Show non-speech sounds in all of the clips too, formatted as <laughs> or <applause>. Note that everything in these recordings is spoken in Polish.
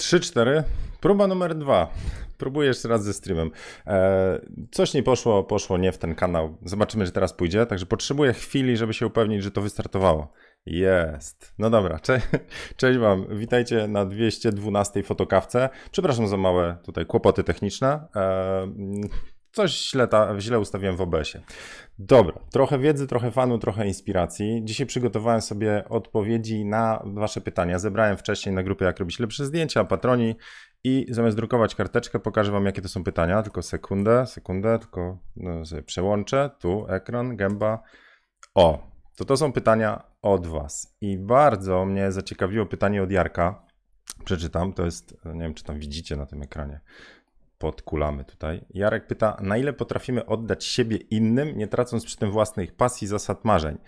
3-4. Próba numer dwa. Próbuję jeszcze raz ze streamem. E, coś nie poszło, poszło nie w ten kanał. Zobaczymy, że teraz pójdzie. Także potrzebuję chwili, żeby się upewnić, że to wystartowało. Jest. No dobra, <laughs> Cze cześć Wam. Witajcie na 212 fotokawce. Przepraszam za małe tutaj kłopoty techniczne. E, coś źle, ta, źle ustawiłem w OBS-ie. Dobra, trochę wiedzy, trochę fanu, trochę inspiracji. Dzisiaj przygotowałem sobie odpowiedzi na Wasze pytania. Zebrałem wcześniej na grupie Jak robić lepsze zdjęcia, patroni i zamiast drukować karteczkę, pokażę Wam, jakie to są pytania. Tylko sekundę, sekundę, tylko no, sobie przełączę. Tu ekran, gęba. O, to to są pytania od Was. I bardzo mnie zaciekawiło pytanie od Jarka. Przeczytam, to jest, nie wiem, czy tam widzicie na tym ekranie podkulamy tutaj. Jarek pyta, na ile potrafimy oddać siebie innym, nie tracąc przy tym własnych pasji, zasad, marzeń.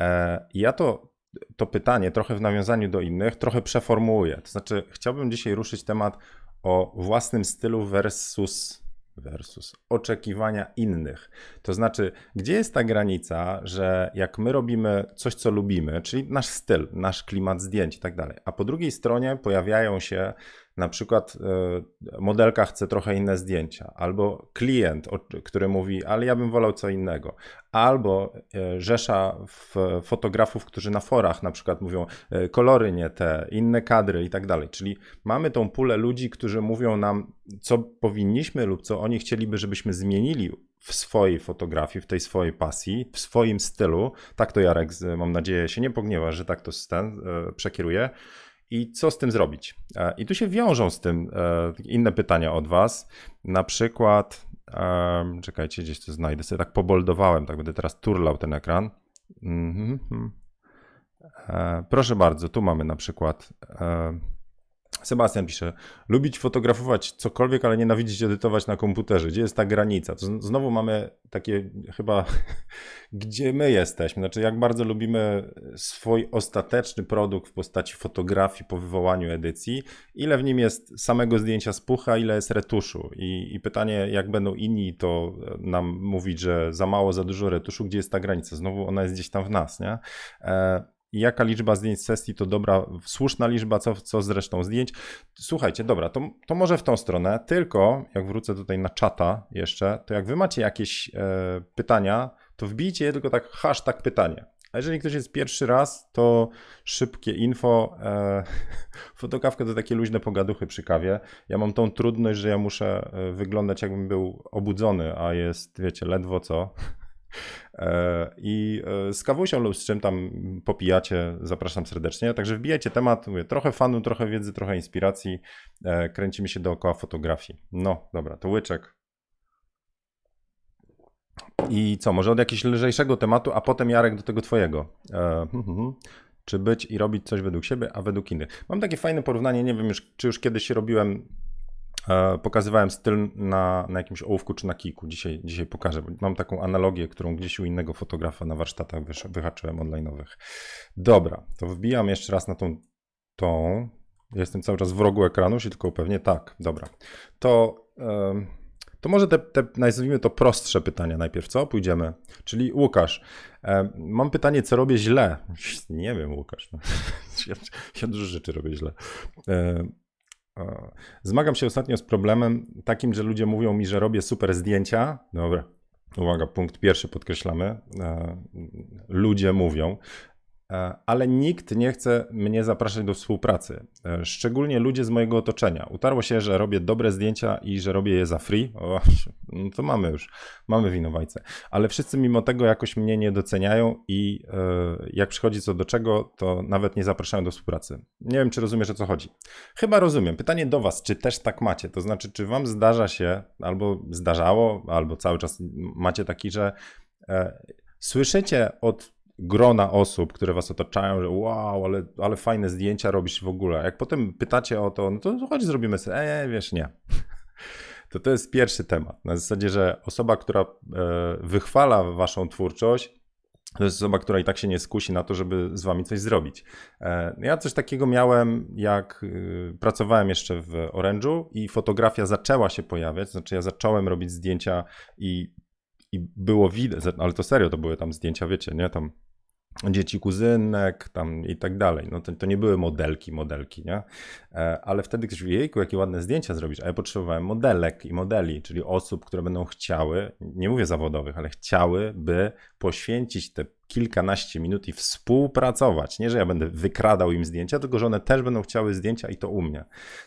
E, ja to, to pytanie trochę w nawiązaniu do innych, trochę przeformułuję. To znaczy, chciałbym dzisiaj ruszyć temat o własnym stylu versus versus oczekiwania innych. To znaczy, gdzie jest ta granica, że jak my robimy coś, co lubimy, czyli nasz styl, nasz klimat zdjęć i tak dalej, a po drugiej stronie pojawiają się na przykład e, modelka chce trochę inne zdjęcia, albo klient, który mówi, ale ja bym wolał co innego, albo e, rzesza fotografów, którzy na forach na przykład mówią e, kolory nie te, inne kadry i tak dalej. Czyli mamy tą pulę ludzi, którzy mówią nam, co powinniśmy lub co oni chcieliby, żebyśmy zmienili w swojej fotografii, w tej swojej pasji, w swoim stylu. Tak to Jarek, mam nadzieję, się nie pogniewa, że tak to ten, przekieruje i co z tym zrobić. E, I tu się wiążą z tym e, inne pytania od Was. Na przykład, czekajcie, gdzieś to znajdę, sobie tak poboldowałem, tak będę teraz turlał ten ekran. Mhm. E, proszę bardzo, tu mamy na przykład Sebastian pisze, lubić fotografować cokolwiek, ale nienawidzić edytować na komputerze. Gdzie jest ta granica? To znowu mamy takie chyba, <laughs> gdzie my jesteśmy. Znaczy, jak bardzo lubimy swój ostateczny produkt w postaci fotografii po wywołaniu edycji, ile w nim jest samego zdjęcia z pucha, ile jest retuszu. I, i pytanie, jak będą inni to nam mówić, że za mało, za dużo retuszu, gdzie jest ta granica? Znowu ona jest gdzieś tam w nas, nie? E jaka liczba zdjęć sesji to dobra, słuszna liczba, co, co z resztą zdjęć. Słuchajcie, dobra, to, to może w tą stronę, tylko jak wrócę tutaj na czata jeszcze, to jak wy macie jakieś e, pytania, to wbijcie je tylko tak hashtag pytanie. A jeżeli ktoś jest pierwszy raz, to szybkie info. E, <laughs> fotokawka to takie luźne pogaduchy przy kawie. Ja mam tą trudność, że ja muszę e, wyglądać jakbym był obudzony, a jest, wiecie, ledwo co. <laughs> E, I e, z kawusią lub z czym tam popijacie, zapraszam serdecznie. Także wbijajcie temat, mówię, trochę fanu, trochę wiedzy, trochę inspiracji. E, kręcimy się dookoła fotografii. No, dobra, to łyczek. I co, może od jakiegoś lżejszego tematu, a potem Jarek do tego twojego. Hmm, hmm, hmm. Czy być i robić coś według siebie, a według innych. Mam takie fajne porównanie, nie wiem już, czy już kiedyś robiłem pokazywałem styl na, na jakimś ołówku czy na kiku. Dzisiaj, dzisiaj pokażę. Mam taką analogię, którą gdzieś u innego fotografa na warsztatach wyhaczyłem online'owych. Dobra, to wbijam jeszcze raz na tą, tą. Jestem cały czas w rogu ekranu, się tylko pewnie tak. Dobra. To, to może te, te, nazwijmy to prostsze pytania najpierw, co? Pójdziemy. Czyli Łukasz, mam pytanie, co robię źle? <laughs> Nie wiem, Łukasz. <laughs> Ja, ja dużo rzeczy robię źle. Zmagam się ostatnio z problemem takim, że ludzie mówią mi, że robię super zdjęcia. Dobra, uwaga, punkt pierwszy podkreślamy. E, ludzie mówią, ale nikt nie chce mnie zapraszać do współpracy. E, szczególnie ludzie z mojego otoczenia. Utarło się, że robię dobre zdjęcia i że robię je za free. O, <laughs> no to mamy już, mamy winowajcę. Ale wszyscy mimo tego jakoś mnie nie doceniają i e, jak przychodzi co do czego, to nawet nie zapraszają do współpracy. Nie wiem, czy rozumiesz o co chodzi. Chyba rozumiem. Pytanie do Was, czy też tak macie? To znaczy, czy Wam zdarza się, albo zdarzało, albo cały czas macie taki, że słyszycie od grona osób, które was otaczają, że wow, ale, ale fajne zdjęcia robisz w ogóle. Jak potem pytacie o to, no to chodź zrobimy sobie, eee, wiesz, nie. <laughs> To to jest pierwszy temat. Na zasadzie, że osoba, która e, wychwala waszą twórczość, to jest osoba, która i tak się nie skusi na to, żeby z wami coś zrobić. E, ja coś takiego miałem, jak y, pracowałem jeszcze w Orange'u i fotografia zaczęła się pojawiać, znaczy ja zacząłem robić zdjęcia i, i było widać, ale to serio, to były tam zdjęcia, wiecie, nie, tam dzieci kuzynek tam i tak dalej. No to, to nie były modelki, modelki, nie? E, ale wtedy ktoś mówi, jejku, jakie ładne zdjęcia zrobić, a ja potrzebowałem modelek i modeli, czyli osób, które będą chciały, nie mówię zawodowych, ale chciały, by poświęcić te kilkanaście minut i współpracować. Nie, że ja będę wykradał im zdjęcia, tylko że one też będą chciały zdjęcia i to u mnie.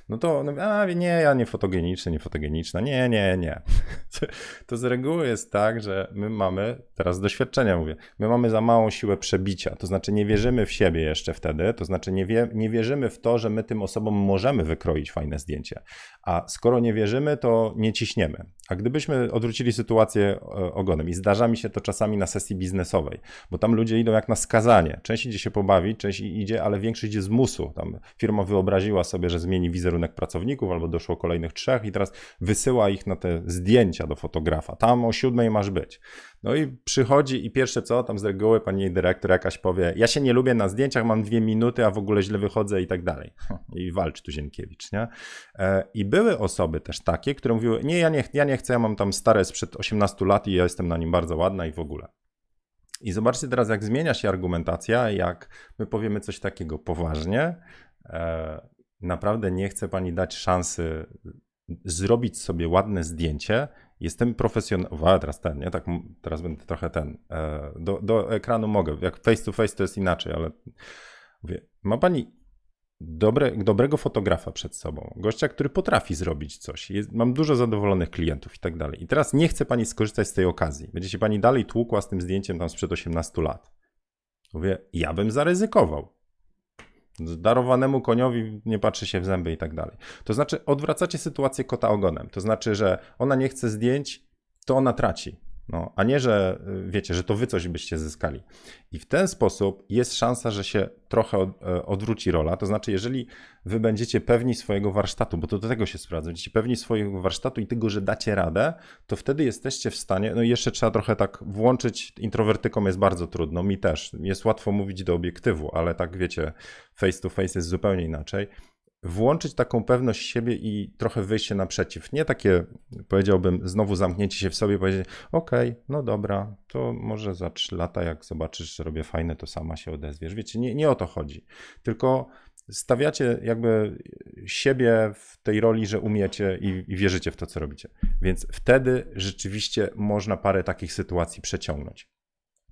No to, no, a nie, ja nie fotogeniczny, nie fotogeniczna, nie, nie, nie. <laughs> To z reguły jest tak, że my mamy, teraz z doświadczenia mówię, my mamy za małą siłę przebicia, to znaczy nie wierzymy w siebie jeszcze wtedy, to znaczy nie, wie, nie wierzymy w to, że my tym osobom możemy wykroić fajne zdjęcie. A skoro nie wierzymy, to nie ciśniemy. A gdybyśmy odwrócili sytuację e, ogonem i zdarza mi się to czasami na sesji biznesowej, bo tam ludzie idą jak na skazanie. Część idzie się pobawić, część idzie, ale większość idzie z musu. Tam firma wyobraziła sobie, że zmieni wizerunek pracowników, albo doszło kolejnych trzech i teraz wysyła ich na te zdjęcia do fotografa. Tam o siódmej masz być. No i przychodzi i pierwsze co, tam z reguły pani dyrektor jakaś powie, ja się nie lubię na zdjęciach, mam dwie minuty, a w ogóle źle wychodzę i tak dalej. <laughs> I walcz tu Zienkiewicz, nie? E, I były osoby też takie, które mówiły, nie, ja nie, ja nie chcę, ja mam tam stare sprzed 18 lat i ja jestem na nim bardzo ładna i w ogóle. I zobaczcie teraz, jak zmienia się argumentacja, jak my powiemy coś takiego poważnie. E, naprawdę nie chcę pani dać szansy zrobić sobie ładne zdjęcie. Jestem profesjonalny. Teraz ten, nie? Tak, teraz będę trochę ten. E, do, do ekranu mogę. Jak face to face to jest inaczej, ale mówię, ma pani dobre, dobrego fotografa przed sobą, gościa, który potrafi zrobić coś. Jest, mam dużo zadowolonych klientów i tak dalej. I teraz nie chce pani skorzystać z tej okazji. Będzie się pani dalej tłukła z tym zdjęciem tam sprzed 18 lat. Mówię, ja bym zaryzykował. Darowanemu koniowi nie patrzy się w zęby i tak dalej. To znaczy, odwracacie sytuację kota ogonem. To znaczy, że ona nie chce zdjęć, to ona traci. No, a nie, że y, wiecie, że to wy coś byście zyskali. I w ten sposób jest szansa, że się trochę e, odwróci rola. To znaczy, jeżeli wy będziecie pewni swojego warsztatu, bo to do tego się sprawdza, będziecie pewni swojego warsztatu i tego, że dacie radę, to wtedy jesteście w stanie, no i jeszcze trzeba trochę tak włączyć, introwertykom jest bardzo trudno, mi też. Jest łatwo mówić do obiektywu, ale tak wiecie, face to face jest zupełnie inaczej włączyć taką pewność siebie i trochę wyjście naprzeciw. Nie takie, powiedziałbym, znowu zamknięcie się w sobie powiedzieć, okej, okay, no dobra, to może za trzy lata, jak zobaczysz, że robię fajne, to sama się odezwiesz. Wiecie, nie, nie o to chodzi. Tylko stawiacie jakby siebie w tej roli, że umiecie i, i wierzycie w to, co robicie. Więc wtedy rzeczywiście można parę takich sytuacji przeciągnąć.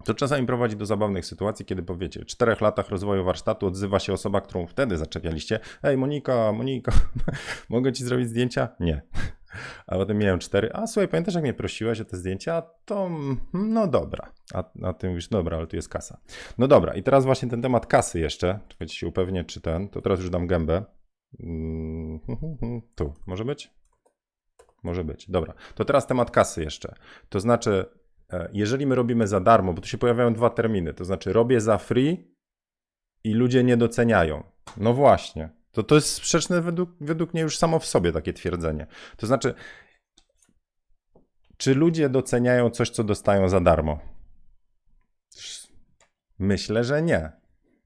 To czasami prowadzi do zabawnych sytuacji, kiedy w czterech latach rozwoju warsztatu odzywa się osoba, którą wtedy zaczepialiście. Ej, Monika, Monika, <laughs> mogę ci zrobić zdjęcia? Nie. A potem miałem cztery. A słuchaj, pamiętasz, jak mnie prosiłeś o te zdjęcia? To mm, no dobra. A, a ty mówisz, dobra, ale tu jest kasa. No dobra, i teraz właśnie ten temat kasy jeszcze. Czekajcie się upewnię, czy ten. To teraz już dam gębę. Mm, <laughs> tu, może być? Może być. Dobra. To teraz temat kasy jeszcze. To znaczy, jeżeli my robimy za darmo, bo tu się pojawiają dwa terminy, to znaczy robię za free i ludzie nie doceniają. No właśnie. To, to jest sprzeczne według, według mnie już samo w sobie takie twierdzenie. To znaczy, czy ludzie doceniają coś, co dostają za darmo? Myślę, że nie.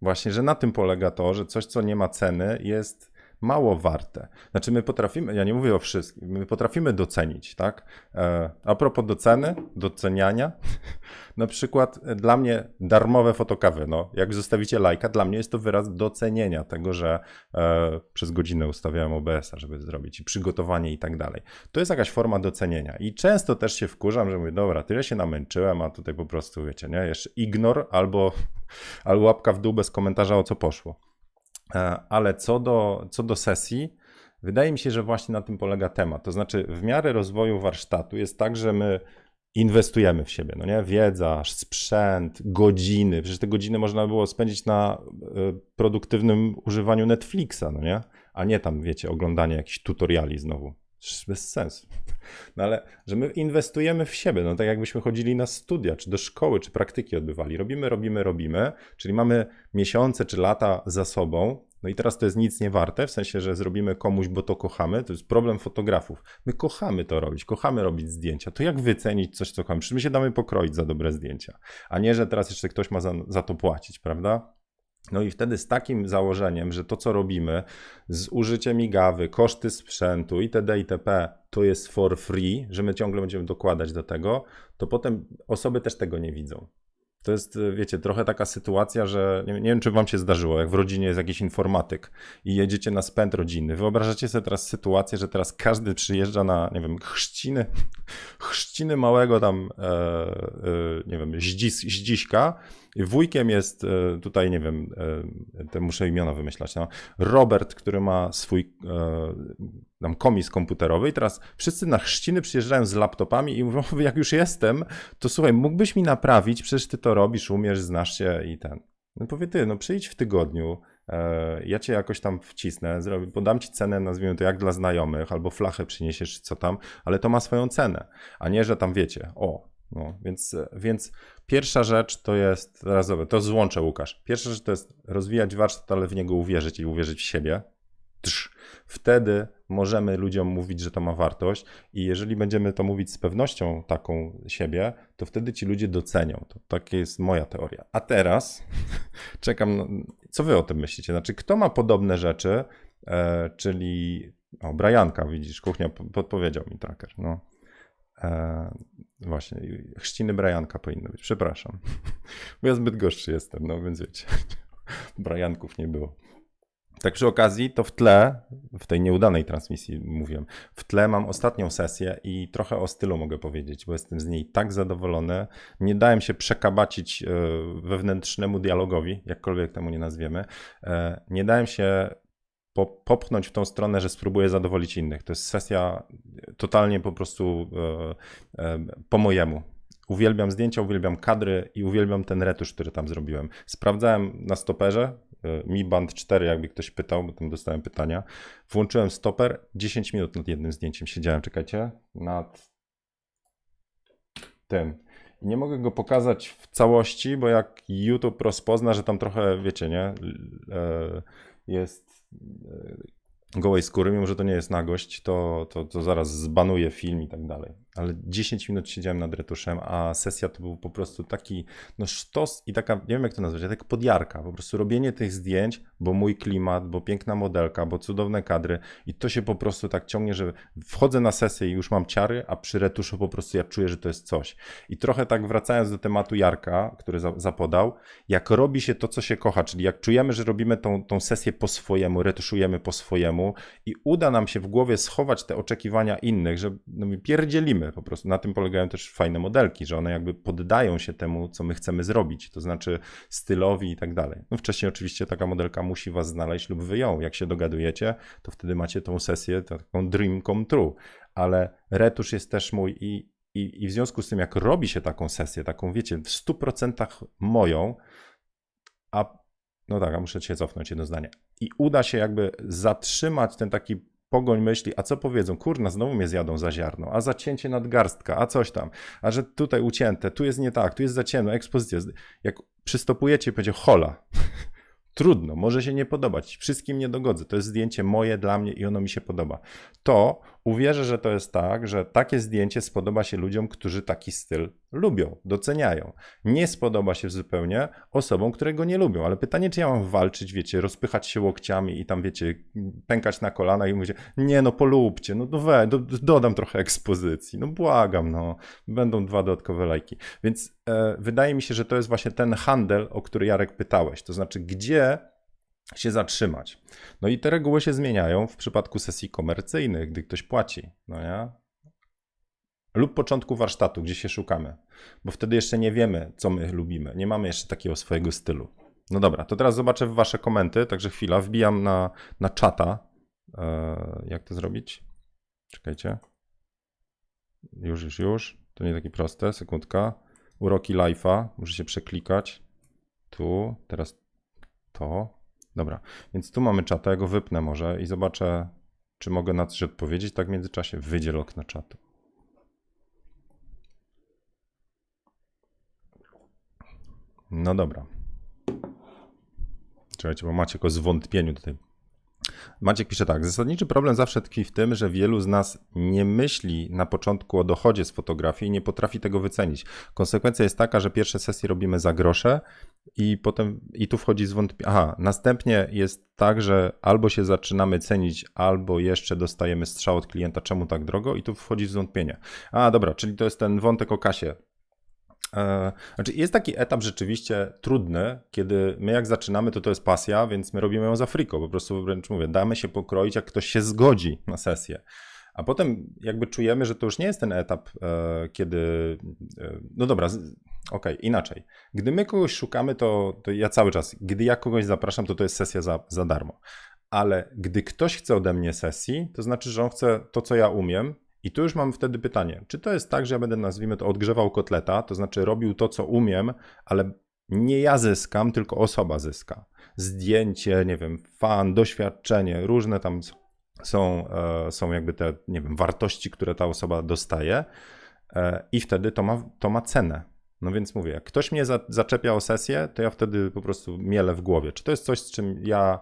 Właśnie, że na tym polega to, że coś, co nie ma ceny, jest mało warte. Znaczy my potrafimy, ja nie mówię o wszystkim, my potrafimy docenić, tak? E, a propos doceny, doceniania, <laughs> na przykład dla mnie darmowe fotokawy, no jak zostawicie lajka, dla mnie jest to wyraz docenienia tego, że e, przez godzinę ustawiałem OBS-a, żeby zrobić i przygotowanie i tak dalej. To jest jakaś forma docenienia i często też się wkurzam, że mówię, dobra, tyle się namęczyłem, a tutaj po prostu, wiecie, nie, jeszcze ignor albo, <laughs> albo łapka w dół bez komentarza o co poszło. E, ale co do, co do sesji, wydaje mi się, że właśnie na tym polega temat. To znaczy, w miarę rozwoju warsztatu jest tak, że my inwestujemy w siebie, no nie? Wiedza, sprzęt, godziny. Przecież te godziny można było spędzić na e, produktywnym używaniu Netflixa, no nie? A nie tam, wiecie, oglądanie jakichś tutoriali znowu. Bez sensu. No ale, że my inwestujemy w siebie, no tak jakbyśmy chodzili na studia, czy do szkoły, czy praktyki odbywali. Robimy, robimy, robimy, czyli mamy miesiące czy lata za sobą, no i teraz to jest nic nie warte, w sensie, że zrobimy komuś, bo to kochamy. To jest problem fotografów. My kochamy to robić, kochamy robić zdjęcia. To jak wycenić coś, co kochamy? Przecież my się damy pokroić za dobre zdjęcia, a nie, że teraz jeszcze ktoś ma za, za to płacić, prawda? No i wtedy z takim założeniem, że to co robimy z użyciem igawy, koszty sprzętu itd. itp. to jest for free, że my ciągle będziemy dokładać do tego, to potem osoby też tego nie widzą. To jest, y, wiecie, trochę taka sytuacja, że nie, nie wiem, czy wam się zdarzyło, jak w rodzinie jest jakiś informatyk i jedziecie na spęd rodzinny. Wyobrażacie sobie teraz sytuację, że teraz każdy przyjeżdża na, nie wiem, chrzciny, chrzciny małego tam, e, e, nie wiem, zdzis, zdziśka. Wujkiem jest e, tutaj, nie wiem, e, te muszę imiona wymyślać, no. Robert, który ma swój e, tam komis komputerowy i teraz wszyscy na chrzciny przyjeżdżają z laptopami i mówią, <laughs> jak już jestem, to słuchaj, mógłbyś mi naprawić, przecież ty to robisz, umiesz, znasz się i ten. No powie ty, no przyjdź w tygodniu, ja cię jakoś tam wcisnę, zrobię, podam ci cenę, nazwijmy to jak dla znajomych, albo flachę przyniesiesz, co tam, ale to ma swoją cenę, a nie, że tam wiecie, o, no, więc, więc pierwsza rzecz to jest, teraz to złączę Łukasz, pierwsza rzecz to jest rozwijać warsztat, ale w niego uwierzyć i uwierzyć w siebie, Trz. Wtedy możemy ludziom mówić, że to ma wartość, i jeżeli będziemy to mówić z pewnością taką siebie, to wtedy ci ludzie docenią. To taka jest moja teoria. A teraz <laughs> czekam, co wy o tym myślicie? Znaczy, kto ma podobne rzeczy, e, czyli. O, Brajanka, widzisz, kuchnia podpowiedział mi tracker. No. E, właśnie, chrzciny Brajanka powinny być. Przepraszam, bo ja zbyt gorzszy jestem, no więc wiecie. <laughs> Brajanków nie było. Tak przy okazji, to w tle, w tej nieudanej transmisji mówiłem, w tle mam ostatnią sesję i trochę o stylu mogę powiedzieć, bo jestem z niej tak zadowolony. Nie dałem się przekabacić e, wewnętrznemu dialogowi, jakkolwiek temu nie nazwiemy. E, nie dałem się popchnąć w tą stronę, że spróbuję zadowolić innych. To jest sesja totalnie po prostu e, po mojemu. Uwielbiam zdjęcia, uwielbiam kadry i uwielbiam ten retusz, który tam zrobiłem. Sprawdzałem na stoperze, E, Mi Band 4, jakby ktoś pytał, bo tam dostałem pytania. Włączyłem stoper, 10 minut nad jednym zdjęciem siedziałem, czekajcie, nad tym. I nie mogę go pokazać w całości, bo jak YouTube rozpozna, że tam trochę, wiecie, nie, e, jest e, gołej skóry, mimo że to nie jest nagość, to, to, to zaraz zbanuje film i tak dalej. Ale 10 minut siedziałem nad retuszem, a sesja to był po prostu taki no sztos i taka, nie wiem jak to nazwać, tak podjarka, po prostu robienie tych zdjęć, bo mój klimat, bo piękna modelka, bo cudowne kadry i to się po prostu tak ciągnie, że wchodzę na sesję i już mam ciary, a przy retuszu po prostu ja czuję, że to jest coś. I trochę tak wracając do tematu Jarka, który za, zapodał, jak robi się to, co się kocha, czyli jak czujemy, że robimy tą, tą sesję po swojemu, retuszujemy po swojemu i uda nam się w głowie schować te oczekiwania innych, że no, pierdzielimy po prostu. Na tym polegają też fajne modelki, że one jakby poddają się temu, co my chcemy zrobić, to znaczy stylowi i tak dalej. No wcześniej oczywiście taka modelka musi was znaleźć lub wy ją. Jak się dogadujecie, to wtedy macie tą sesję, taką dream come true. Ale retusz jest też mój i, i, i w związku z tym, jak robi się taką sesję, taką wiecie, w 100% moją, a no tak, a muszę cię cofnąć jedno zdanie. I uda się jakby zatrzymać ten taki pogoń myśli, a co powiedzą? Kurna, znowu mnie zjadą za ziarno, a zacięcie nadgarstka, a coś tam, a że tutaj ucięte, tu jest nie tak, tu jest za ciemno, ekspozycja. Jak przystopujecie, będzie hola. <laughs> Trudno, może się nie podobać, wszystkim nie dogodzę. To jest zdjęcie moje dla mnie i ono mi się podoba. To uwierzę, że to jest tak, że takie zdjęcie spodoba się ludziom, którzy taki styl lubią, doceniają. Nie spodoba się zupełnie osobom, które go nie lubią. Ale pytanie, czy ja mam walczyć, wiecie, rozpychać się łokciami i tam, wiecie, pękać na kolana i mówić, nie no, polubcie, no, we, do, dodam trochę ekspozycji, no błagam, no, będą dwa dodatkowe lajki. Więc e, wydaje mi się, że to jest właśnie ten handel, o który Jarek pytałeś. To znaczy, gdzie się zatrzymać. No i te reguły się zmieniają w przypadku sesji komercyjnych, gdy ktoś płaci, no ja? Lub początku warsztatu, gdzie się szukamy, bo wtedy jeszcze nie wiemy, co my lubimy, nie mamy jeszcze takiego swojego stylu. No dobra, to teraz zobaczę wasze komenty, także chwila, wbijam na, na czata. Eee, jak to zrobić? Czekajcie. Już, już, już. To nie takie proste, sekundka. Uroki live'a, muszę się przeklikać. Tu, teraz to. Dobra, więc tu mamy czata, ja go wypnę może i zobaczę, czy mogę na coś odpowiedzieć. Tak w międzyczasie wyjdzie lok na czatu. No dobra. Czekajcie, bo macie go zwątpieniu tutaj. Maciek pisze tak. Zasadniczy problem zawsze tkwi w tym, że wielu z nas nie myśli na początku o dochodzie z fotografii i nie potrafi tego wycenić. Konsekwencja jest taka, że pierwsze sesje robimy za grosze i potem, i tu wchodzi zwątpienie. Aha, następnie jest tak, że albo się zaczynamy cenić, albo jeszcze dostajemy strzał od klienta, czemu tak drogo, i tu wchodzi zwątpienie. A, dobra, czyli to jest ten wątek o kasie znaczy jest taki etap rzeczywiście trudny, kiedy my jak zaczynamy, to to jest pasja, więc my robimy ją za friko. Po prostu wręcz mówię, damy się pokroić, jak ktoś się zgodzi na sesję. A potem jakby czujemy, że to już nie jest ten etap, e, kiedy. E, no dobra, okej, okay, inaczej. Gdy my kogoś szukamy, to, to ja cały czas, gdy ja kogoś zapraszam, to to jest sesja za, za darmo. Ale gdy ktoś chce ode mnie sesji, to znaczy, że on chce to, co ja umiem, i tu już mam wtedy pytanie, czy to jest tak, że ja będę, nazwijmy to, odgrzewał kotleta, to znaczy robił to, co umiem, ale nie ja zyskam, tylko osoba zyska. Zdjęcie, nie wiem, fan, doświadczenie, różne tam są, e, są jakby te, nie wiem, wartości, które ta osoba dostaje e, i wtedy to ma, to ma cenę. No więc mówię, jak ktoś mnie za, zaczepia o sesję, to ja wtedy po prostu mielę w głowie. Czy to jest coś, z czym ja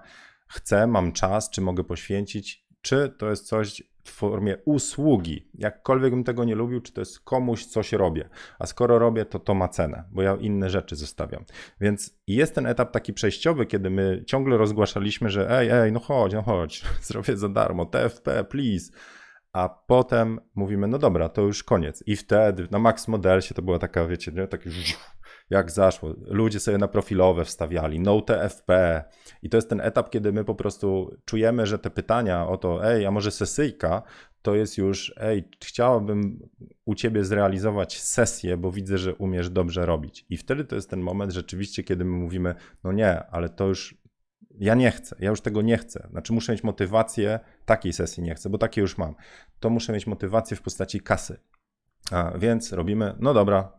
chcę, mam czas, czy mogę poświęcić, czy to jest coś w formie usługi. Jakkolwiek bym tego nie lubił, czy to jest komuś coś robię. A skoro robię, to to ma cenę, bo ja inne rzeczy zostawiam. Więc jest ten etap taki przejściowy, kiedy my ciągle rozgłaszaliśmy, że ej, ej, no chodź, no chodź, <laughs> zrobię za darmo, TFP, please. A potem mówimy, no dobra, to już koniec. I wtedy na Max Modelsie to była taka, wiecie, nie? taki jak zaszło. Ludzie sobie na profilowe wstawiali, no TFP. I to jest ten etap, kiedy my po prostu czujemy, że te pytania o to, ej, a może sesyjka, to jest już, ej, chciałabym u ciebie zrealizować sesję, bo widzę, że umiesz dobrze robić. I wtedy to jest ten moment rzeczywiście, kiedy my mówimy, no nie, ale to już ja nie chcę, ja już tego nie chcę. Znaczy, muszę mieć motywację, takiej sesji nie chcę, bo takie już mam. To muszę mieć motywację w postaci kasy. A więc robimy, no dobra,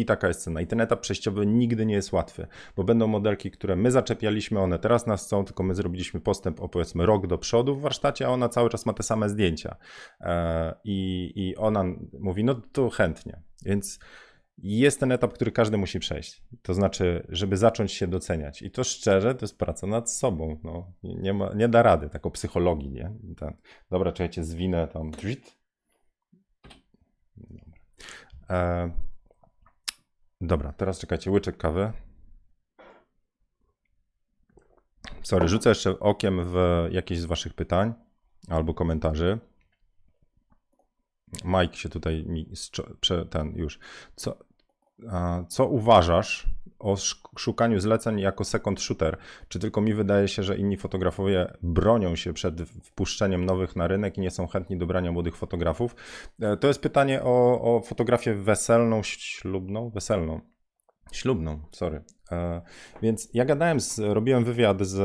i taka jest cena. I ten etap przejściowy nigdy nie jest łatwy, bo będą modelki, które my zaczepialiśmy, one teraz nas są, tylko my zrobiliśmy postęp o powiedzmy rok do przodu w warsztacie, a ona cały czas ma te same zdjęcia. E, I, i ona mówi, no to chętnie. Więc jest ten etap, który każdy musi przejść. To znaczy, żeby zacząć się doceniać. I to szczerze, to jest praca nad sobą. No, nie, ma, nie da rady, tak o psychologii, nie? Ten, dobra, czekajcie, zwinę tam. Dobra. E, Dobra, teraz czekajcie, łyczek kawy. Sorry, rzucę jeszcze okiem w jakieś z waszych pytań albo komentarzy. Mike się tutaj mi ten już. Co, co uważasz o szukaniu zleceń jako second shooter? Czy tylko mi wydaje się, że inni fotografowie bronią się przed wpuszczeniem nowych na rynek i nie są chętni do brania młodych fotografów? E, to jest pytanie o, o fotografię weselną, ślubną, weselną. Ślubną, sorry. E, więc ja gadałem, z, robiłem wywiad z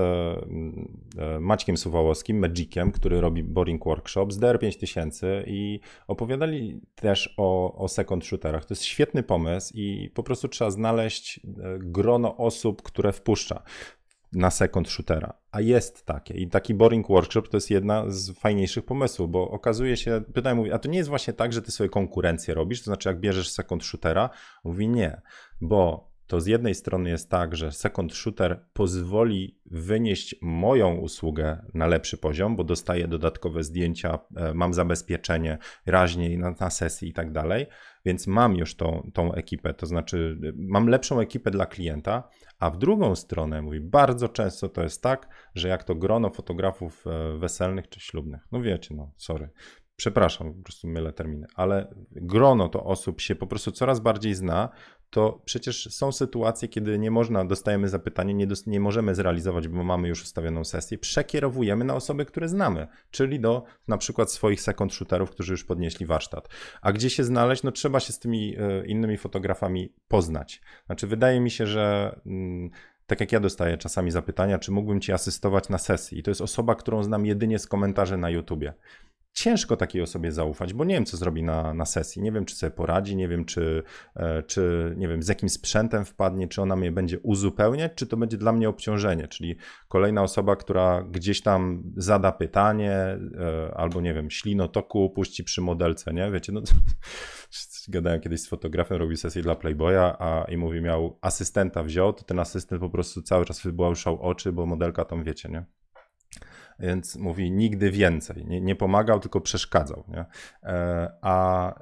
e, Maćkiem Suwałowskim, Magiciem, który robi Boring Workshop z DR5000 i opowiadali też o, o second shooterach. To jest świetny pomysł i po prostu trzeba znaleźć e, grono osób, które wpuszcza na second shootera. A jest takie. I taki Boring Workshop to jest jedna z fajniejszych pomysłów, bo okazuje się, pytałem, mówi, a to nie jest właśnie tak, że ty sobie konkurencję robisz? To znaczy, jak bierzesz second shootera? Mówi nie, bo to z jednej strony jest tak, że second shooter pozwoli wynieść moją usługę na lepszy poziom, bo dostaję dodatkowe zdjęcia, e, mam zabezpieczenie raźniej na, na sesji i tak dalej, więc mam już tą, tą ekipę, to znaczy mam lepszą ekipę dla klienta, a w drugą stronę, mówi, bardzo często to jest tak, że jak to grono fotografów e, weselnych czy ślubnych, no wiecie, no sorry, przepraszam, po prostu mylę terminy, ale grono to osób się po prostu coraz bardziej zna, to przecież są sytuacje, kiedy nie można, dostajemy zapytanie, nie, nie możemy zrealizować, bo mamy już ustawioną sesję, przekierowujemy na osoby, które znamy, czyli do na przykład swoich second shooterów, którzy już podnieśli warsztat. A gdzie się znaleźć? No trzeba się z tymi e, innymi fotografami poznać. Znaczy wydaje mi się, że mm, tak jak ja dostaję czasami zapytania, czy mógłbym ci asystować na sesji. I to jest osoba, którą znam jedynie z komentarzy na YouTubie ciężko takiej osobie zaufać, bo nie wiem, co zrobi na, na sesji. Nie wiem, czy sobie poradzi, nie wiem, czy, e, czy nie wiem, z jakim sprzętem wpadnie, czy ona mnie będzie uzupełniać, czy to będzie dla mnie obciążenie, czyli kolejna osoba, która gdzieś tam zada pytanie, e, albo nie wiem, ślinotoku puści przy modelce, nie? Wiecie, no <laughs> gadałem kiedyś z fotografem, robił sesję dla Playboya, a i mówi, miał asystenta wziął, to ten asystent po prostu cały czas wybłaszczał oczy, bo modelka tam, wiecie, nie? Więc mówi nigdy więcej. Nie, nie pomagał, tylko przeszkadzał. Nie? E, a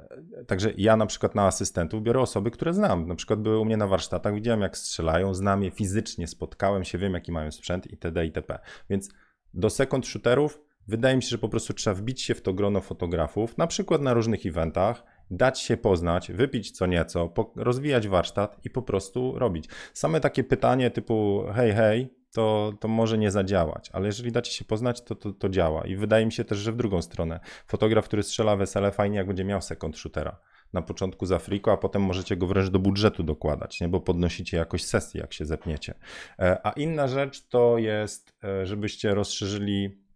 także ja na przykład na asystentów biorę osoby, które znam. Na przykład były u mnie na warsztatach, widziałem jak strzelają, znam je fizycznie, spotkałem się, wiem jaki mają sprzęt itd. itp. Więc do second shooterów wydaje mi się, że po prostu trzeba wbić się w to grono fotografów, na przykład na różnych eventach dać się poznać, wypić co nieco, rozwijać warsztat i po prostu robić. Same takie pytanie typu hej, hej, to, to może nie zadziałać, ale jeżeli dacie się poznać, to, to, to działa. I wydaje mi się też, że w drugą stronę. Fotograf, który strzela wesele, fajnie jak będzie miał second shootera na początku z Afriko, a potem możecie go wręcz do budżetu dokładać, nie? bo podnosicie jakoś sesję, jak się zepniecie. E, a inna rzecz to jest, e, żebyście rozszerzyli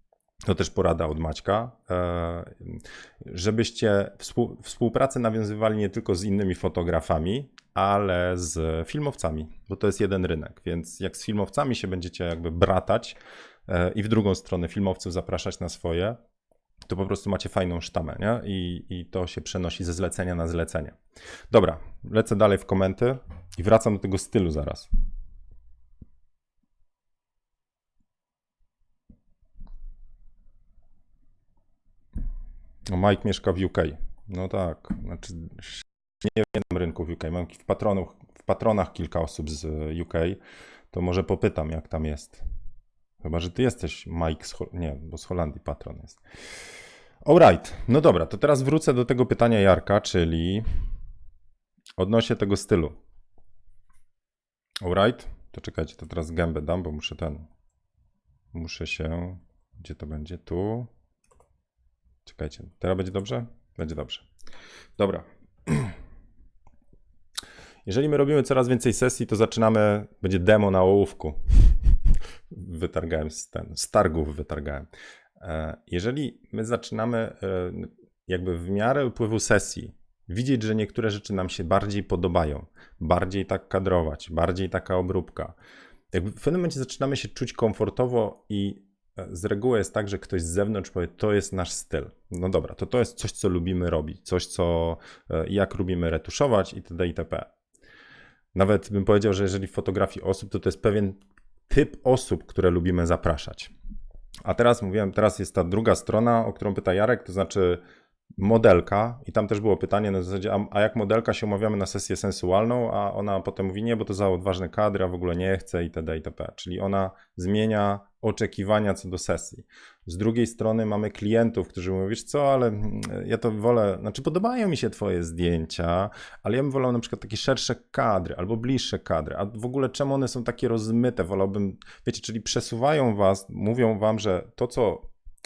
to też porada od Maćka, e, żebyście współpracę nawiązywali nie tylko z innymi fotografami, ale z filmowcami, bo to jest jeden rynek. Więc jak z filmowcami się będziecie jakby bratać i w drugą stronę filmowców zapraszać na swoje, to po prostu macie fajną sztamę, nie? I, I to się przenosi ze zlecenia na zlecenie. Dobra, lecę dalej w komenty i wracam do tego stylu zaraz. Mike mieszka w UK. No tak, znaczy nie wiem rynku w UK. Mam w, w patronach kilka osób z UK, to może popytam, jak tam jest. Chyba, że ty jesteś Mike z Hol- Nie, bo z Holandii patron jest. Alright, no dobra, to teraz wrócę do tego pytania Jarka, czyli odnośnie tego stylu. Alright, to czekajcie, to teraz gębę dam, bo muszę ten. Muszę się. Gdzie to będzie? Tu. Czekajcie, teraz będzie dobrze? Będzie dobrze. Dobra. <clears throat> Jeżeli my robimy coraz więcej sesji, to zaczynamy. Będzie demo na ołówku. <laughs> Wytargałem z ten. Z targów wytargałem. E, jeżeli my zaczynamy e, jakby w miarę upływu sesji widzieć, że niektóre rzeczy nam się bardziej podobają, bardziej tak kadrować, bardziej taka obróbka, jakby w pewnym momencie zaczynamy się czuć komfortowo i z reguły jest tak, że ktoś z zewnątrz powie, to jest nasz styl. No dobra, to to jest coś, co lubimy robić, coś, co, jak lubimy retuszować itd. itp. Nawet bym powiedział, że jeżeli w fotografii osób, to to jest pewien typ osób, które lubimy zapraszać. A teraz mówiłem, teraz jest ta druga strona, o którą pyta Jarek, to znaczy modelka i tam też było pytanie na zasadzie, a, a, jak modelka się umawiamy na sesję sensualną, a ona potem mówi nie, bo to za odważne kadry, a w ogóle nie chce itd. itp. Czyli ona zmienia oczekiwania co do sesji. Z drugiej strony mamy klientów, którzy mówią, wiesz co, ale mm, ja to wolę, znaczy podobają mi się twoje zdjęcia, ale ja bym wolał na przykład takie szersze kadry albo bliższe kadry, a w ogóle czemu one są takie rozmyte, wolałbym, wiecie, czyli przesuwają was, mówią wam, że to co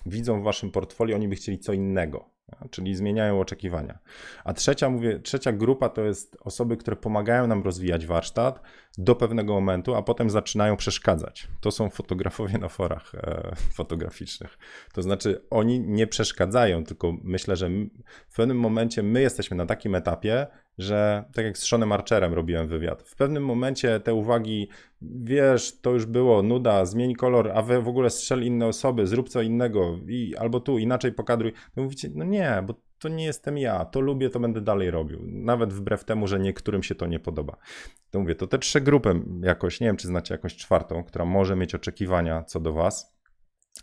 widzą w waszym portfolio, oni by chcieli co innego czyli zmieniają oczekiwania. A trzecia, mówię, trzecia grupa to jest osoby, które pomagają nam rozwijać warsztat do pewnego momentu, a potem zaczynają przeszkadzać. To są fotografowie na forach e, fotograficznych. To znaczy, oni nie przeszkadzają, tylko myślę, że w pewnym momencie my jesteśmy na takim etapie, że tak jak z Seanem Archerem robiłem wywiad, w pewnym momencie te uwagi, wiesz, to już było, nuda, zmień kolor, a wy w ogóle strzel inne osoby, zrób co innego, i, albo tu, inaczej pokadruj. To mówicie, no nie, bo to nie jestem ja, to lubię, to będę dalej robił. Nawet wbrew temu, że niektórym się to nie podoba. To mówię, to te trzy grupy jakoś, nie wiem, czy znacie jakąś czwartą, która może mieć oczekiwania co do was,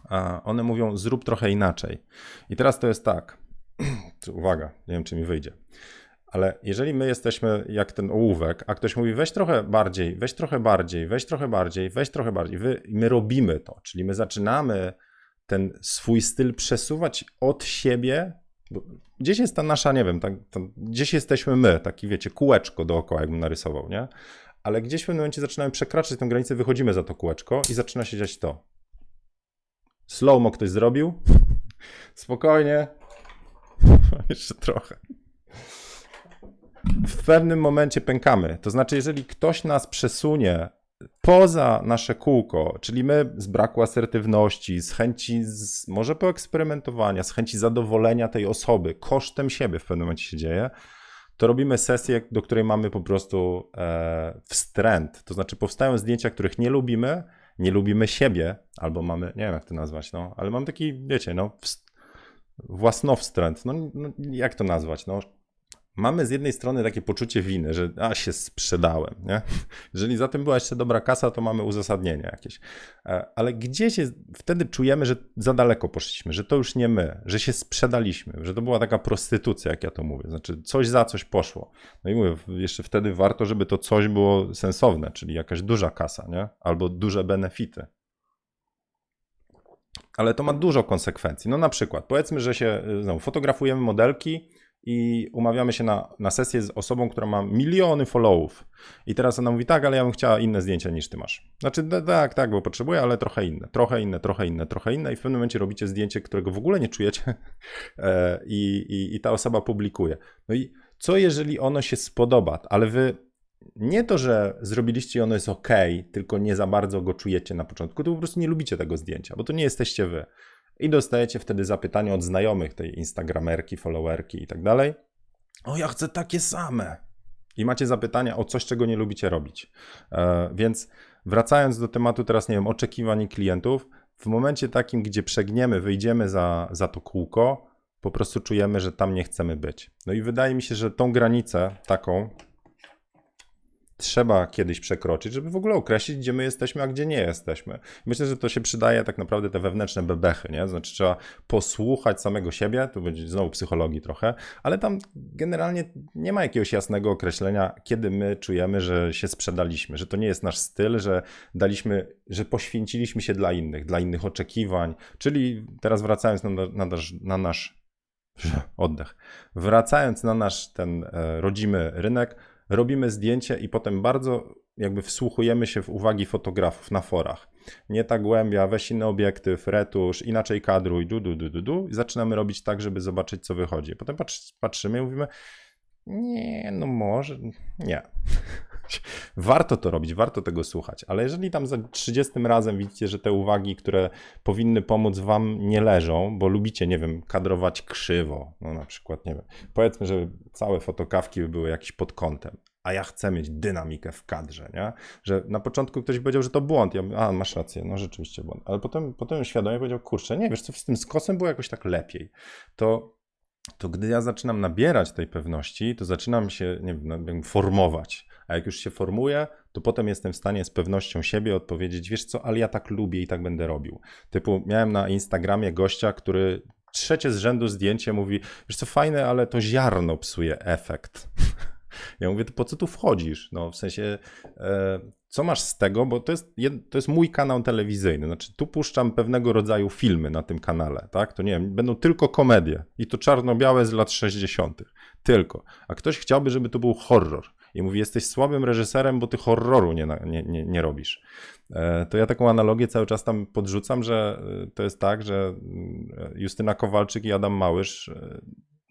a one mówią, zrób trochę inaczej. I teraz to jest tak, <clears throat> uwaga, nie wiem, czy mi wyjdzie. Ale jeżeli my jesteśmy jak ten ołówek, a ktoś mówi weź trochę bardziej, weź trochę bardziej, weź trochę bardziej, weź trochę bardziej, wy, my robimy to, czyli my zaczynamy ten swój styl przesuwać od siebie. gdzieś jest ta nasza, nie wiem, tak, gdzieś jesteśmy my, taki wiecie, kółeczko dookoła, jakbym narysował, nie? Ale gdzieś w pewnym momencie zaczynamy przekraczać tę granicę, wychodzimy za to kółeczko i zaczyna się dziać to. Slow-mo ktoś zrobił. <laughs> Spokojnie. <laughs> Jeszcze trochę w pewnym momencie pękamy. To znaczy, jeżeli ktoś nas przesunie poza nasze kółko, czyli my z braku asertywności, z chęci z, może poeksperymentowania, z chęci zadowolenia tej osoby kosztem siebie w pewnym momencie się dzieje, to robimy sesję, do której mamy po prostu e, wstręt. To znaczy powstają zdjęcia, których nie lubimy, nie lubimy siebie, albo mamy, nie wiem jak to nazwać, no, ale mam taki, wiecie, no, własnowstręt, no, no jak to nazwać, no, mamy z jednej strony takie poczucie winy, że a się sprzedałem, nie? Jeżeli za tym była jeszcze dobra kasa, to mamy uzasadnienie jakieś. E, ale gdzieś wtedy czujemy, że za daleko poszliśmy, że to już nie my, że się sprzedaliśmy, że to była taka prostytucja, jak ja to mówię. Znaczy coś za coś poszło. No i mówię, jeszcze wtedy warto, żeby to coś było sensowne, czyli jakaś duża kasa, nie? Albo duże benefity. Ale to ma dużo konsekwencji. No na przykład, powiedzmy, że się no, fotografujemy modelki, i umawiamy się na, na sesję z osobą, która ma miliony followów. I teraz ona mówi, tak, ale ja bym chciała inne zdjęcia niż ty masz. Znaczy, tak, tak, bo potrzebuję, ale trochę inne, trochę inne, trochę inne, trochę inne i w pewnym momencie robicie zdjęcie, którego w ogóle nie czujecie <laughs> e, i, i, i ta osoba publikuje. No i co jeżeli ono się spodoba, ale wy nie to, że zrobiliście i ono jest ok, tylko nie za bardzo go czujecie na początku, to po prostu nie lubicie tego zdjęcia, bo to nie jesteście wy. I dostajecie wtedy zapytanie od znajomych tej instagramerki, followerki i tak dalej. O, ja chcę takie same. I macie zapytania o coś, czego nie lubicie robić. E, więc wracając do tematu teraz, nie wiem, oczekiwań klientów, w momencie takim, gdzie przegniemy, wyjdziemy za, za to kółko, po prostu czujemy, że tam nie chcemy być. No i wydaje mi się, że tą granicę taką, trzeba kiedyś przekroczyć, żeby w ogóle określić, gdzie my jesteśmy, a gdzie nie jesteśmy. Myślę, że to się przydaje tak naprawdę te wewnętrzne bebechy, nie? Znaczy trzeba posłuchać samego siebie, tu będzie znowu psychologii trochę, ale tam generalnie nie ma jakiegoś jasnego określenia, kiedy my czujemy, że się sprzedaliśmy, że to nie jest nasz styl, że daliśmy, że poświęciliśmy się dla innych, dla innych oczekiwań, czyli teraz wracając na, na, na nasz oddech, wracając na nasz ten e, rodzimy rynek, robimy zdjęcie i potem bardzo jakby wsłuchujemy się w uwagi fotografów na forach. Nie ta głębia, weź inny obiektyw, retusz, inaczej kadruj, du, du, du, du, du. I zaczynamy robić tak, żeby zobaczyć, co wychodzi. Potem patrzymy i mówimy, nie, no może, nie. <laughs> Warto to robić, warto tego słuchać, ale jeżeli tam za 30 razem widzicie, że te uwagi, które powinny pomóc wam nie leżą, bo lubicie, nie wiem, kadrować krzywo, no na przykład, nie wiem, powiedzmy, że całe fotokawki by były jakieś pod kątem, a ja chcę mieć dynamikę w kadrze, nie? Że na początku ktoś powiedział, że to błąd. Ja a masz rację, no rzeczywiście błąd. Ale potem, potem świadomie powiedział, kurczę, nie, wiesz co, z tym skosem było jakoś tak lepiej. To to gdy ja zaczynam nabierać tej pewności, to zaczynam się nie wiem, formować. A jak już się formuję, to potem jestem w stanie z pewnością siebie odpowiedzieć, wiesz co, ale ja tak lubię i tak będę robił. Typu, miałem na Instagramie gościa, który trzecie z rzędu zdjęcie mówi, wiesz co, fajne, ale to ziarno psuje efekt. <laughs> Ja mówię, to po co tu wchodzisz? No w sensie, e, co masz z tego, bo to jest, to jest mój kanał telewizyjny, znaczy tu puszczam pewnego rodzaju filmy na tym kanale, tak? To nie wiem, będą tylko komedie i to czarno-białe z lat 60. Tylko. A ktoś chciałby, żeby to był horror i mówi, jesteś słabym reżyserem, bo ty horroru nie, nie, nie, nie robisz. E, to ja taką analogię cały czas tam podrzucam, że e, to jest tak, że mm, Justyna Kowalczyk i Adam Małysz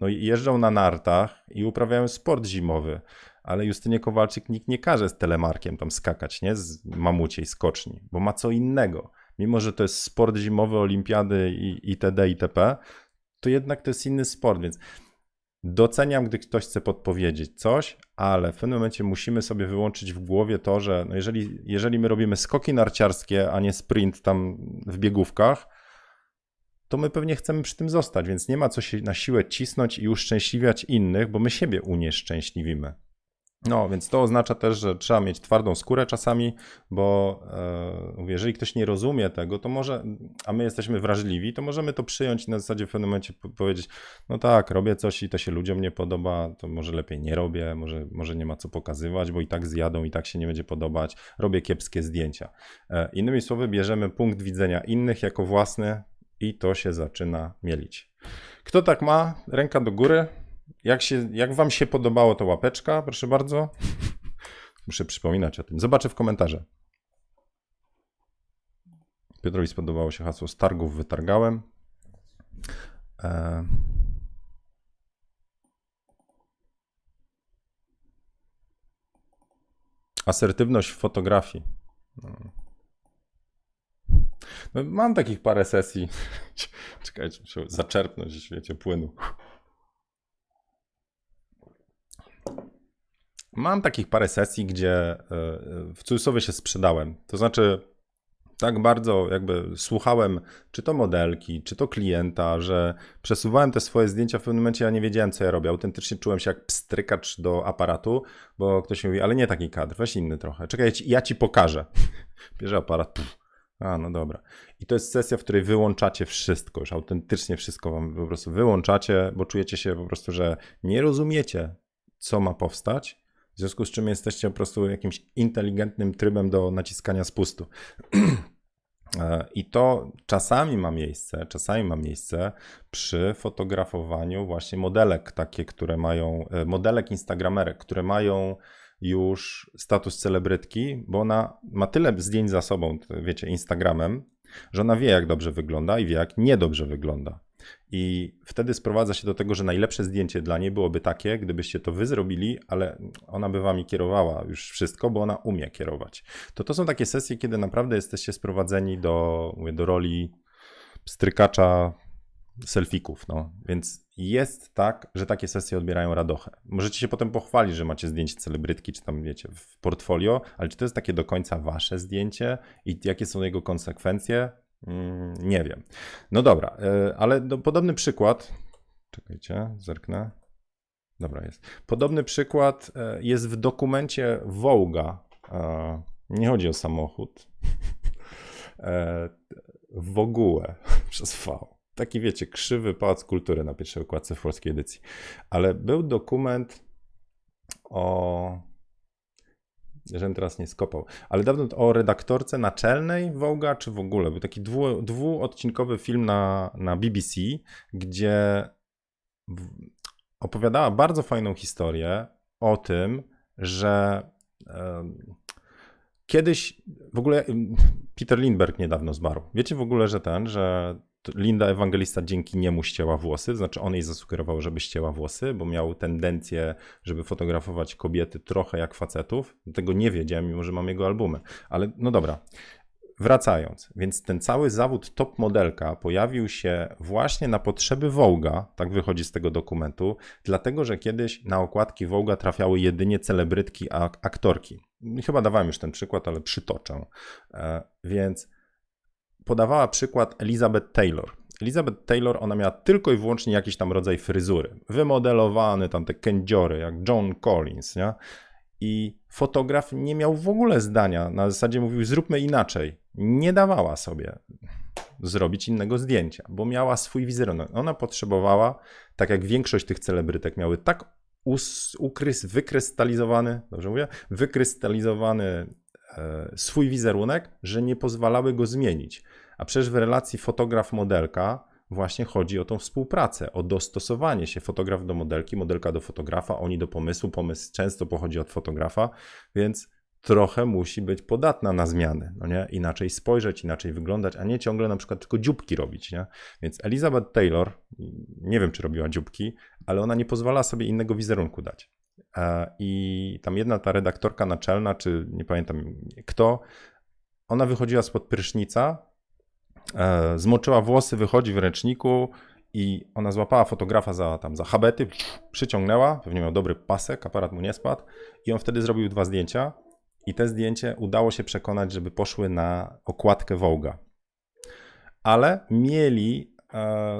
no, jeżdżą na nartach i uprawiają sport zimowy ale Justynie Kowalczyk nikt nie każe z telemarkiem tam skakać, nie? Z mamuciej skoczni, bo ma co innego. Mimo, że to jest sport zimowy, olimpiady i itd., itp., to jednak to jest inny sport, więc doceniam, gdy ktoś chce podpowiedzieć coś, ale w pewnym momencie musimy sobie wyłączyć w głowie to, że no jeżeli, jeżeli my robimy skoki narciarskie, a nie sprint tam w biegówkach, to my pewnie chcemy przy tym zostać, więc nie ma co się na siłę cisnąć i uszczęśliwiać innych, bo my siebie unieszczęśliwimy. No, więc to oznacza też, że trzeba mieć twardą skórę czasami, bo e, jeżeli ktoś nie rozumie tego, to może, a my jesteśmy wrażliwi, to możemy to przyjąć i na zasadzie w pewnym momencie powiedzieć, no tak, robię coś i to się ludziom nie podoba, to może lepiej nie robię, może, może nie ma co pokazywać, bo i tak zjadą, i tak się nie będzie podobać, robię kiepskie zdjęcia. E, innymi słowy, bierzemy punkt widzenia innych jako własny i to się zaczyna mielić. Kto tak ma? Ręka do góry. Jak, się, jak wam się podobało to łapeczka, proszę bardzo. Muszę przypominać o tym. Zobaczę w komentarze. Piotrowi spodobało się hasło z targów wytargałem. E... Asertywność w fotografii. No. No, mam takich parę sesji. <laughs> Czekajcie, muszę zaczerpnąć, wiecie, płynu. Mam takich parę sesji, gdzie e, w cudzysłowie się sprzedałem. To znaczy, tak bardzo jakby słuchałem, czy to modelki, czy to klienta, że przesuwałem te swoje zdjęcia w pewnym momencie, ja nie wiedziałem, co ja robię. Autentycznie czułem się jak pstrykacz do aparatu, bo ktoś mi mówi, ale nie taki kadr, weź inny trochę. Czekaj, ja ci, ja ci pokażę. <laughs> Bierze aparat, puf. A, no dobra. I to jest sesja, w której wyłączacie wszystko, już autentycznie wszystko wam po prostu wyłączacie, bo czujecie się po prostu, że nie rozumiecie, co ma powstać w związku z czym jesteście po prostu jakimś inteligentnym trybem do naciskania spustu. <clears throat> E, I to czasami ma miejsce, czasami ma miejsce przy fotografowaniu właśnie modelek, takie, które mają, e, modelek instagramerek, które mają już status celebrytki, bo ona ma tyle zdjęć za sobą, wiecie, Instagramem, że ona wie, jak dobrze wygląda i wie, jak niedobrze wygląda. I wtedy sprowadza się do tego, że najlepsze zdjęcie dla niej byłoby takie, gdybyście to wy zrobili, ale ona by wami kierowała już wszystko, bo ona umie kierować. To to są takie sesje, kiedy naprawdę jesteście sprowadzeni do, mówię, do roli strykacza selfików, no. Więc jest tak, że takie sesje odbierają radochę. Możecie się potem pochwalić, że macie zdjęcie celebrytki, czy tam wiecie, w portfolio, ale czy to jest takie do końca wasze zdjęcie i jakie są jego konsekwencje? Mm, nie wiem. No dobra, e, ale do, podobny przykład. Czekajcie, zerknę. Dobra, jest. Podobny przykład e, jest w dokumencie Wołga. Nie chodzi o samochód. <laughs> E, w ogóle <laughs> przez V. Taki wiecie, krzywy pałac kultury na pierwszej okładce w polskiej edycji. Ale był dokument o żebym teraz nie skopał, ale dawno o redaktorce naczelnej Wołga, czy w ogóle, był taki dwu, dwuodcinkowy film na, na BBC, gdzie opowiadała bardzo fajną historię o tym, że kiedyś w ogóle Peter Lindbergh niedawno zmarł. Wiecie w ogóle, że ten, że Linda Ewangelista dzięki niemu ścięła włosy, to znaczy on jej zasugerował, żeby ścięła włosy, bo miał tendencję, żeby fotografować kobiety trochę jak facetów. Tego nie wiedziałem, mimo że mam jego albumy. Ale no dobra, wracając, więc ten cały zawód top modelka pojawił się właśnie na potrzeby Wołga, tak wychodzi z tego dokumentu, dlatego że kiedyś na okładki Wołga trafiały jedynie celebrytki, a aktorki. Chyba dawałem już ten przykład, ale przytoczę. E, więc podawała przykład Elizabeth Taylor. Elizabeth Taylor, ona miała tylko i wyłącznie jakiś tam rodzaj fryzury. Wymodelowany tam te kędziory, jak John Collins, nie? I fotograf nie miał w ogóle zdania. Na zasadzie mówił, zróbmy inaczej. Nie dawała sobie zrobić innego zdjęcia, bo miała swój wizerunek. Ona potrzebowała, tak jak większość tych celebrytek miały tak us, ukrys, wykrystalizowany, dobrze mówię, wykrystalizowany swój wizerunek, że nie pozwalały go zmienić. A przecież w relacji fotograf-modelka właśnie chodzi o tą współpracę, o dostosowanie się fotograf do modelki, modelka do fotografa, oni do pomysłu, pomysł często pochodzi od fotografa, więc trochę musi być podatna na zmiany, no nie? Inaczej spojrzeć, inaczej wyglądać, a nie ciągle na przykład tylko dzióbki robić, nie? Więc Elizabeth Taylor, nie wiem czy robiła dzióbki, ale ona nie pozwala sobie innego wizerunku dać. E, I tam jedna ta redaktorka naczelna, czy nie pamiętam kto, ona wychodziła spod prysznica, e, zmoczyła włosy, wychodzi w ręczniku i ona złapała fotografa za, tam, za habety, przyciągnęła, pewnie miał dobry pasek, aparat mu nie spadł i on wtedy zrobił dwa zdjęcia i te zdjęcie udało się przekonać, żeby poszły na okładkę Wołga. Ale mieli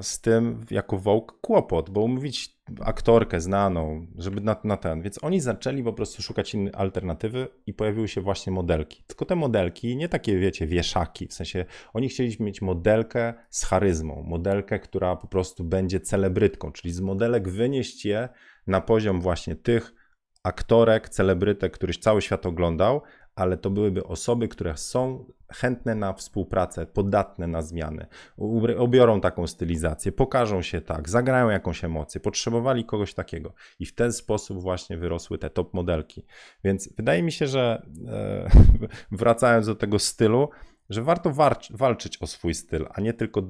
z tym jako Vogue kłopot, bo umówić aktorkę znaną, żeby na, na, ten. Więc oni zaczęli po prostu szukać innej alternatywy i pojawiły się właśnie modelki. Tylko te modelki, nie takie, wiecie, wieszaki, w sensie oni chcieli mieć modelkę z charyzmą, modelkę, która po prostu będzie celebrytką, czyli z modelek wynieść je na poziom właśnie tych aktorek, celebrytek, któryś cały świat oglądał, ale to byłyby osoby, które są chętne na współpracę, podatne na zmiany, obiorą taką stylizację, pokażą się tak, zagrają jakąś emocję, potrzebowali kogoś takiego i w ten sposób właśnie wyrosły te top modelki. Więc wydaje mi się, że e, <laughs> wracając do tego stylu, że warto walczyć o swój styl, a nie tylko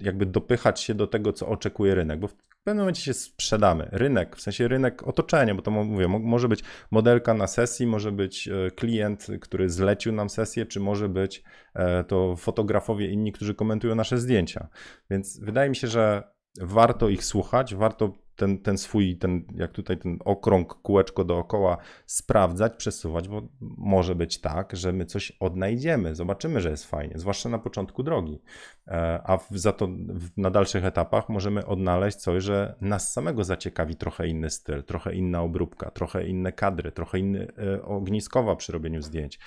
jakby dopychać się do tego, co oczekuje rynek, bo pewnym momencie się sprzedamy. Rynek, w sensie rynek otoczenia, bo to mówię, może być modelka na sesji, może być e, klient, który zlecił nam sesję, czy może być e, to fotografowie inni, którzy komentują nasze zdjęcia. Więc wydaje mi się, że warto ich słuchać, warto ten, ten swój, ten, jak tutaj ten okrąg, kółeczko dookoła sprawdzać, przesuwać, bo może być tak, że my coś odnajdziemy, zobaczymy, że jest fajnie, zwłaszcza na początku drogi, e, a za to na dalszych etapach możemy odnaleźć coś, że nas samego zaciekawi trochę inny styl, trochę inna obróbka, trochę inne kadry, trochę inny e, ogniskowa przy robieniu zdjęć.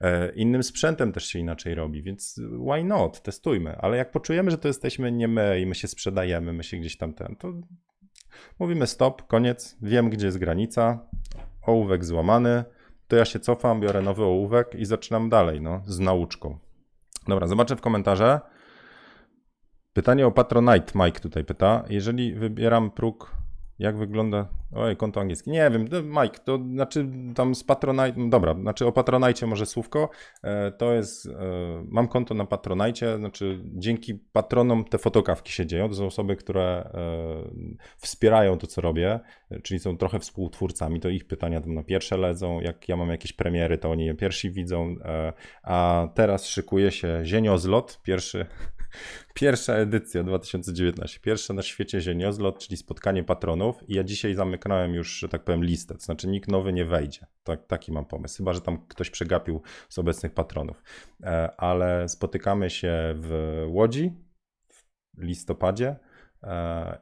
E, innym sprzętem też się inaczej robi, więc why not? Testujmy. Ale jak poczujemy, że to jesteśmy nie my i my się sprzedajemy, my się gdzieś tam ten, to mówimy stop, koniec, wiem gdzie jest granica, ołówek złamany, to ja się cofam, biorę nowy ołówek i zaczynam dalej, no, z nauczką. Dobra, zobaczę w komentarze. Pytanie o Patronite, Mike tutaj pyta. Jeżeli wybieram próg, jak wygląda. Oj, konto angielskie. Nie wiem, Mike, to znaczy tam z Patronite. no Dobra, znaczy o Patronite może słówko. E, To jest. e, Mam konto na Patronite, znaczy dzięki patronom te fotokawki się dzieją. To są osoby, które e, wspierają to, co robię, czyli są trochę współtwórcami. To ich pytania tam na pierwsze ledzą. Jak ja mam jakieś premiery, to oni je pierwsi widzą. A teraz szykuje się Zieniozlot, pierwszy. Pierwsza edycja 2019, pierwsza na świecie Zieniozlot, czyli spotkanie patronów. I ja dzisiaj zamyknąłem już, że tak powiem, listę, to znaczy nikt nowy nie wejdzie. Tak, taki mam pomysł, chyba, że tam ktoś przegapił z obecnych patronów. E, Ale spotykamy się w Łodzi w listopadzie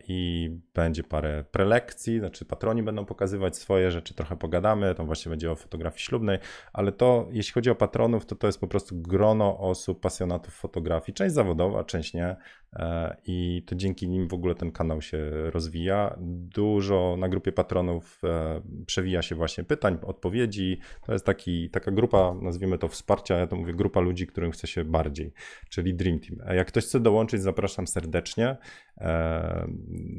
i będzie parę prelekcji, znaczy patroni będą pokazywać swoje rzeczy, trochę pogadamy, tam właśnie będzie o fotografii ślubnej, ale to, jeśli chodzi o patronów, to to jest po prostu grono osób, pasjonatów fotografii, część zawodowa, część nie. e, i to dzięki nim w ogóle ten kanał się rozwija. Dużo na grupie patronów e, przewija się właśnie pytań, odpowiedzi, to jest taki, taka grupa, nazwijmy to wsparcia, ja to mówię grupa ludzi, którym chce się bardziej, czyli Dream Team. A Jak ktoś chce dołączyć, zapraszam serdecznie, e,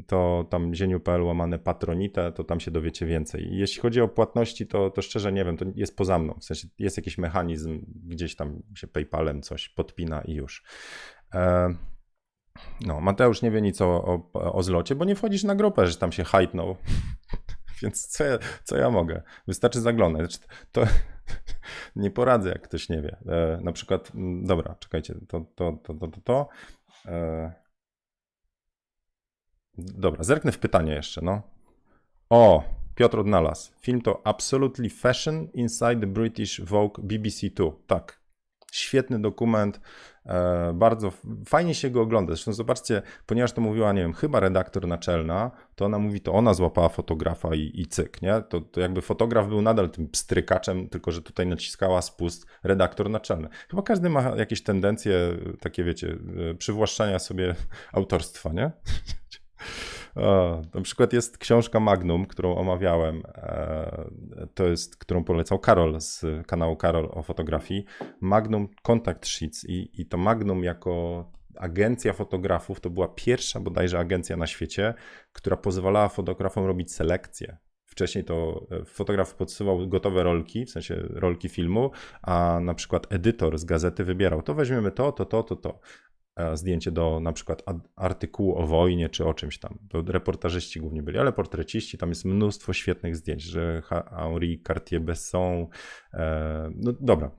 to tam zieniu.pl łamane patronite, to tam się dowiecie więcej. Jeśli chodzi o płatności, to, to szczerze nie wiem, to jest poza mną, w sensie jest jakiś mechanizm, gdzieś tam się PayPalem coś podpina i już. No, Mateusz nie wie nic o, o, o zlocie, bo nie wchodzisz na grupę, że tam się hajtnął. <laughs> Więc co ja, co ja mogę? Wystarczy zaglądać. Znaczy, To <laughs> nie poradzę, jak ktoś nie wie. E, na przykład, dobra, czekajcie, to, to, to, to, to. to. E, dobra, zerknę w pytanie jeszcze, no. O, Piotr odnalazł. Film to Absolutely Fashion Inside the British Vogue BBC2. Tak. Świetny dokument, e, bardzo fajnie się go ogląda. Zresztą zobaczcie, ponieważ to mówiła, nie wiem, chyba redaktor naczelna, to ona mówi, to ona złapała fotografa i, i cyk, nie? To, to jakby fotograf był nadal tym pstrykaczem, tylko że tutaj naciskała spust redaktor naczelny. Chyba każdy ma jakieś tendencje, takie wiecie, e, przywłaszczania sobie <laughs> autorstwa, nie? <laughs> Na przykład jest książka Magnum, którą omawiałem. e, To jest, którą polecał Karol z kanału Karol o fotografii. Magnum Contact Sheets i, i to Magnum jako agencja fotografów to była pierwsza bodajże agencja na świecie, która pozwalała fotografom robić selekcję. Wcześniej to e, fotograf podsyłał gotowe rolki, w sensie rolki filmu, a na przykład edytor z gazety wybierał, to weźmiemy to, to, to, to, to zdjęcie do na przykład ad- artykułu o wojnie czy o czymś tam. To reportażyści głównie byli, ale portreciści, tam jest mnóstwo świetnych zdjęć, że Henri Cartier-Bresson, e, no dobra,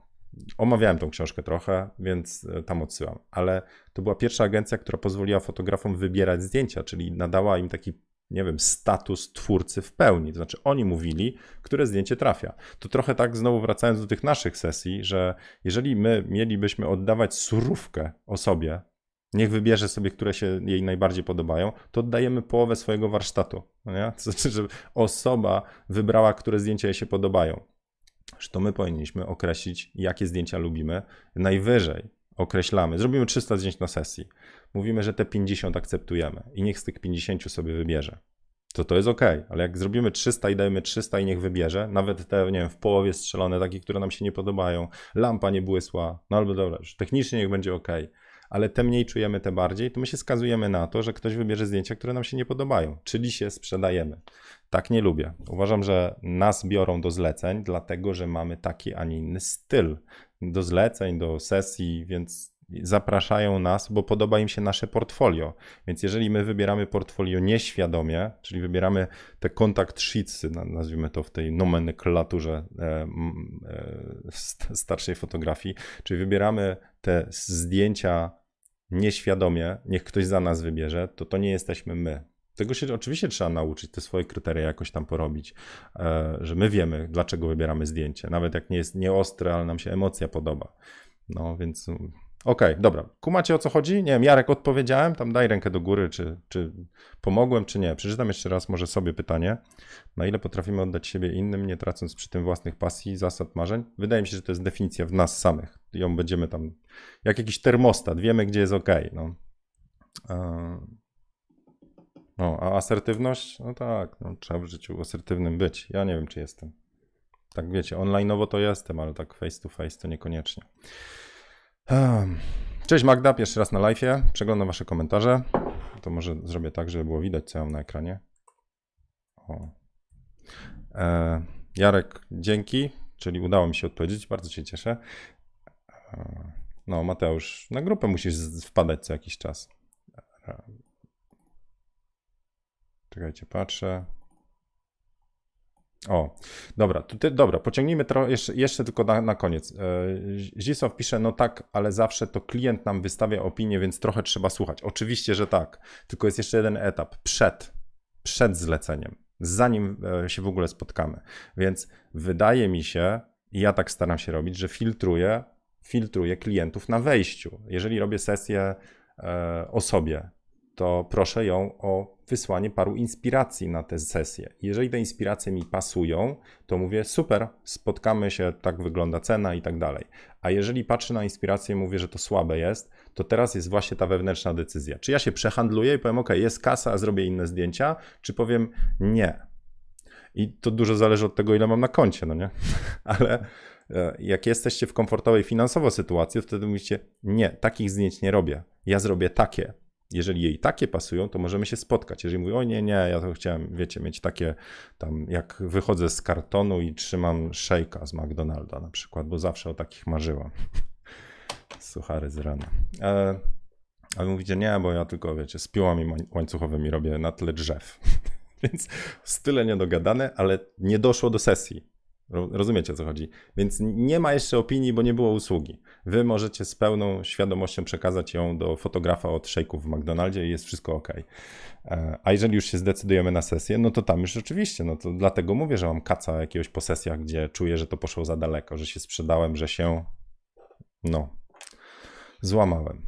omawiałem tą książkę trochę, więc e, tam odsyłam, ale to była pierwsza agencja, która pozwoliła fotografom wybierać zdjęcia, czyli nadała im taki nie wiem, status twórcy w pełni. To znaczy, oni mówili, które zdjęcie trafia. To trochę tak, znowu wracając do tych naszych sesji, że jeżeli my mielibyśmy oddawać surówkę osobie, niech wybierze sobie, które się jej najbardziej podobają, to oddajemy połowę swojego warsztatu. No nie? <laughs> To znaczy, że osoba wybrała, które zdjęcia jej się podobają. To my powinniśmy określić, jakie zdjęcia lubimy. Najwyżej określamy, zrobimy 300 zdjęć na sesji. Mówimy, że te 50 akceptujemy i niech z tych 50 sobie wybierze. To to jest ok, ale jak zrobimy 300 i dajemy 300 i niech wybierze, nawet te, nie wiem, w połowie strzelone, takie, które nam się nie podobają, lampa nie błysła, no albo dobra, już technicznie niech będzie ok, ale te mniej czujemy, te bardziej, to my się skazujemy na to, że ktoś wybierze zdjęcia, które nam się nie podobają, czyli się sprzedajemy. Tak nie lubię. Uważam, że nas biorą do zleceń, dlatego że mamy taki, a nie inny styl do zleceń, do sesji, więc zapraszają nas, bo podoba im się nasze portfolio. Więc jeżeli my wybieramy portfolio nieświadomie, czyli wybieramy te kontakt sheetsy, na- nazwijmy to w tej nomenklaturze e, e, st- starszej fotografii, czyli wybieramy te zdjęcia nieświadomie, niech ktoś za nas wybierze, to to nie jesteśmy my. Tego się oczywiście trzeba nauczyć, te swoje kryteria jakoś tam porobić, e, że my wiemy, dlaczego wybieramy zdjęcie, nawet jak nie jest nieostre, ale nam się emocja podoba. No więc okej, dobra. Kumacie o co chodzi? Nie wiem, Jarek odpowiedziałem, tam daj rękę do góry, czy, czy pomogłem, czy nie. Przeczytam jeszcze raz może sobie pytanie. Na ile potrafimy oddać siebie innym, nie tracąc przy tym własnych pasji, zasad, marzeń? Wydaje mi się, że to jest definicja w nas samych. Ją będziemy tam, jak jakiś termostat, wiemy gdzie jest ok. No. No, a asertywność? No tak, no, trzeba w życiu asertywnym być. Ja nie wiem, czy jestem. Tak wiecie, online'owo to jestem, ale tak face to face to niekoniecznie. Cześć Magda, pierwszy raz na live. Przeglądam wasze komentarze. To może zrobię tak, żeby było widać, co mam na ekranie. O. E, Jarek, dzięki, czyli udało mi się odpowiedzieć, bardzo się cieszę. E, no, Mateusz, na grupę musisz wpadać co jakiś czas. E, Czekajcie, patrzę. O, dobra, ty, dobra, pociągnijmy to jeszcze, jeszcze tylko na, na koniec. E, Zisław pisze, no tak, ale zawsze to klient nam wystawia opinię, więc trochę trzeba słuchać. Oczywiście, że tak, tylko jest jeszcze jeden etap, przed, przed zleceniem, zanim e, się w ogóle spotkamy. Więc wydaje mi się, i ja tak staram się robić, że filtruję, filtruję klientów na wejściu. Jeżeli robię sesję e, o sobie, to proszę ją o wysłanie paru inspiracji na tę sesję. Jeżeli te inspiracje mi pasują, to mówię super, spotkamy się, tak wygląda cena i tak dalej. A jeżeli patrzę na inspirację i mówię, że to słabe jest, to teraz jest właśnie ta wewnętrzna decyzja. Czy ja się przehandluję i powiem, ok, jest kasa, zrobię inne zdjęcia, czy powiem nie. I to dużo zależy od tego, ile mam na koncie, no nie? <laughs> Ale e, jak jesteście w komfortowej finansowo sytuacji, to wtedy mówicie, nie, takich zdjęć nie robię, ja zrobię takie. Jeżeli jej takie pasują, to możemy się spotkać. Jeżeli mówię, o nie, nie, ja to chciałem, wiecie, mieć takie tam, jak wychodzę z kartonu i trzymam szejka z McDonalda na przykład, bo zawsze o takich marzyłam. <laughs> Suchary z rana. E, a wy mówicie, nie, bo ja tylko, wiecie, z piłami łań- łańcuchowymi robię na tle drzew. <laughs> Więc style niedogadane, ale nie doszło do sesji. Ro- Rozumiecie o co chodzi? Więc nie ma jeszcze opinii, bo nie było usługi. Wy możecie z pełną świadomością przekazać ją do fotografa od szejków w McDonaldzie i jest wszystko ok. E, A jeżeli już się zdecydujemy na sesję, no to tam już rzeczywiście, no to dlatego mówię, że mam kaca jakiegoś po sesjach, gdzie czuję, że to poszło za daleko, że się sprzedałem, że się, no, złamałem.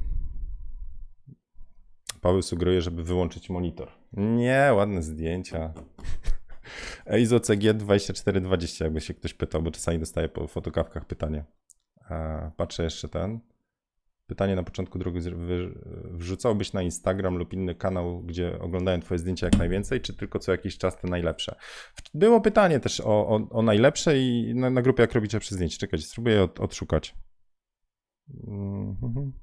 Paweł sugeruje, żeby wyłączyć monitor. Nie, ładne zdjęcia. ISO CG 2420, jakby się ktoś pytał, bo czasami dostaję po fotokawkach pytanie. E, Patrzę jeszcze ten. Pytanie na początku drogi wrzucałbyś na Instagram lub inny kanał, gdzie oglądają twoje zdjęcia jak najwięcej, czy tylko co jakiś czas te najlepsze? Było pytanie też o, o, o najlepsze i na, na grupie jak robicie przy zdjęciu. Czekajcie, spróbuję od, odszukać. Mhm.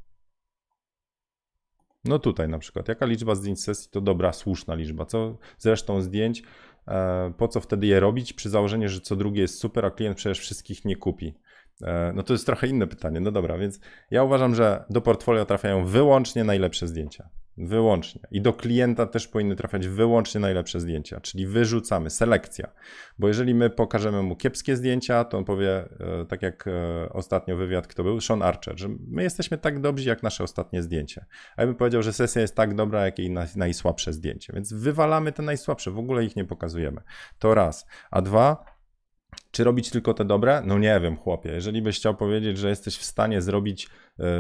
No tutaj na przykład, jaka liczba zdjęć sesji to dobra, słuszna liczba. Co zresztą zdjęć, po co wtedy je robić przy założeniu, że co drugie jest super, a klient przecież wszystkich nie kupi? E, no to jest trochę inne pytanie. No dobra, więc ja uważam, że do portfolio trafiają wyłącznie najlepsze zdjęcia. Wyłącznie. I do klienta też powinny trafiać wyłącznie najlepsze zdjęcia, czyli wyrzucamy, selekcja. Bo jeżeli my pokażemy mu kiepskie zdjęcia, to on powie, e, tak jak e, ostatnio wywiad, kto był, Sean Archer, że my jesteśmy tak dobrzy jak nasze ostatnie zdjęcie. A ja bym powiedział, że sesja jest tak dobra, jak jej naj- najsłabsze zdjęcie. Więc wywalamy te najsłabsze, w ogóle ich nie pokazujemy. To raz. A dwa, czy robić tylko te dobre? No nie wiem, chłopie. Jeżeli byś chciał powiedzieć, że jesteś w stanie zrobić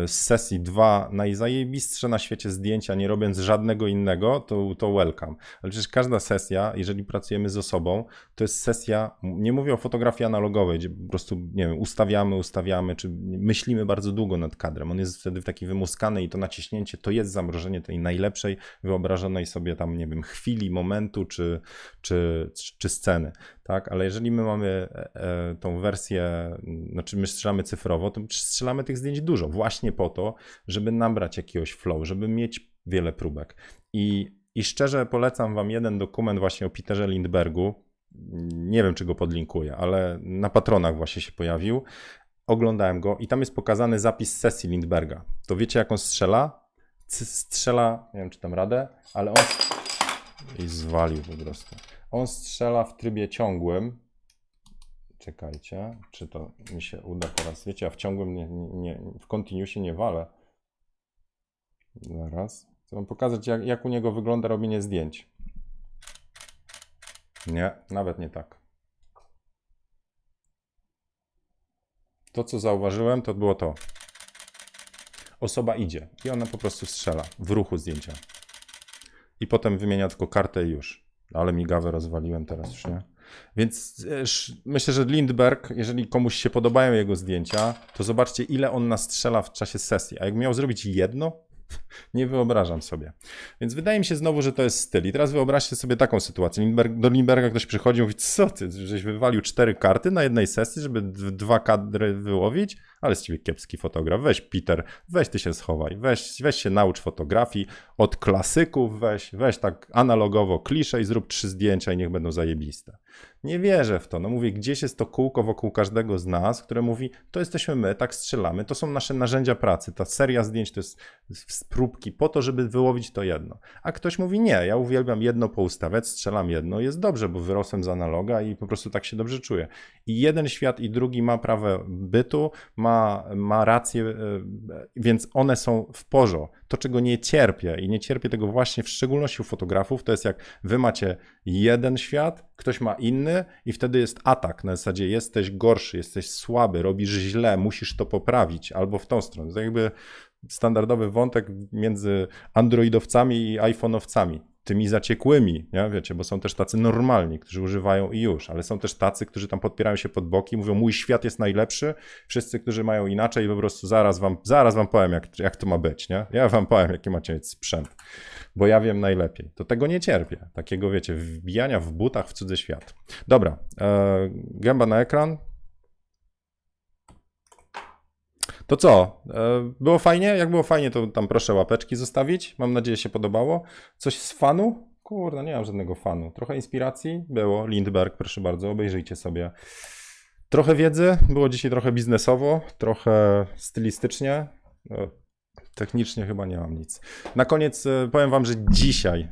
z sesji dwa najzajebistsze na świecie zdjęcia, nie robiąc żadnego innego, to, to welcome. Ale przecież każda sesja, jeżeli pracujemy z osobą, to jest sesja, nie mówię o fotografii analogowej, gdzie po prostu, nie wiem, ustawiamy, ustawiamy, czy myślimy bardzo długo nad kadrem. On jest wtedy taki wymuskany i to naciśnięcie to jest zamrożenie tej najlepszej, wyobrażonej sobie tam, nie wiem, chwili, momentu, czy, czy, czy sceny tak? Ale jeżeli my mamy e, e, tą wersję, znaczy my strzelamy cyfrowo, to strzelamy tych zdjęć dużo, po to, żeby nabrać jakiegoś flow, żeby mieć wiele próbek. I, i szczerze polecam Wam jeden dokument właśnie o Peterze Lindbergu. Nie wiem, czy go podlinkuję, ale na patronach właśnie się pojawił. Oglądałem go i tam jest pokazany zapis sesji Lindberga. To wiecie, jak on strzela? C- strzela, nie wiem, czy tam radę, ale on i zwalił po prostu. On strzela w trybie ciągłym. Czekajcie, czy to mi się uda teraz. Wiecie, ja w ciągłym nie, nie, w continuusie nie walę. Zaraz. Chcę wam pokazać, jak, jak u niego wygląda robienie zdjęć. Nie, nawet nie tak. To, co zauważyłem, to było to. Osoba idzie i ona po prostu strzela w ruchu zdjęcia. I potem wymienia tylko kartę i już. Ale migawę rozwaliłem teraz już, nie? Więc myślę, że Lindberg, jeżeli komuś się podobają jego zdjęcia, to zobaczcie, ile on nastrzela w czasie sesji. A jak miał zrobić jedno, <laughs> nie wyobrażam sobie. Więc wydaje mi się znowu, że to jest styl. I teraz wyobraźcie sobie taką sytuację. Lindberg, do Lindberga ktoś przychodzi i mówi, co ty, żeś wywalił cztery karty na jednej sesji, żeby dwa kadry wyłowić? ale z ciebie kiepski fotograf, weź Peter, weź ty się schowaj, weź, weź się naucz fotografii, od klasyków weź, weź tak analogowo klisze i zrób trzy zdjęcia i niech będą zajebiste. Nie wierzę w to. No mówię, gdzieś jest to kółko wokół każdego z nas, które mówi, to jesteśmy my, tak strzelamy, to są nasze narzędzia pracy, ta seria zdjęć to jest próbki po to, żeby wyłowić to jedno. A ktoś mówi, nie, ja uwielbiam jedno poustawiać, strzelam jedno, jest dobrze, bo wyrosłem z analoga i po prostu tak się dobrze czuję. I jeden świat i drugi ma prawo bytu, ma, ma rację, e, więc one są w porządku. To, czego nie cierpię i nie cierpię tego właśnie w szczególności u fotografów, to jest jak wy macie jeden świat, ktoś ma inny i wtedy jest atak na zasadzie jesteś gorszy, jesteś słaby, robisz źle, musisz to poprawić albo w tą stronę. To jakby standardowy wątek między androidowcami i iPhone'owcami tymi zaciekłymi, nie? wiecie, bo są też tacy normalni, którzy używają i już, ale są też tacy, którzy tam podpierają się pod boki, mówią, mój świat jest najlepszy, wszyscy, którzy mają inaczej, po prostu zaraz wam, zaraz wam powiem, jak, jak to ma być, nie? Ja wam powiem, jaki macie mieć sprzęt, bo ja wiem najlepiej. To tego nie cierpię, takiego, wiecie, wbijania w butach w cudzy świat. Dobra, e, gęba na ekran. To co? E, Było fajnie? Jak było fajnie, to tam proszę łapeczki zostawić. Mam nadzieję, się podobało. Coś z fanu? Kurde, nie mam żadnego fanu. Trochę inspiracji było. Lindberg, proszę bardzo, obejrzyjcie sobie. Trochę wiedzy, było dzisiaj trochę biznesowo, trochę stylistycznie. E, Technicznie chyba nie mam nic. Na koniec e, powiem wam, że dzisiaj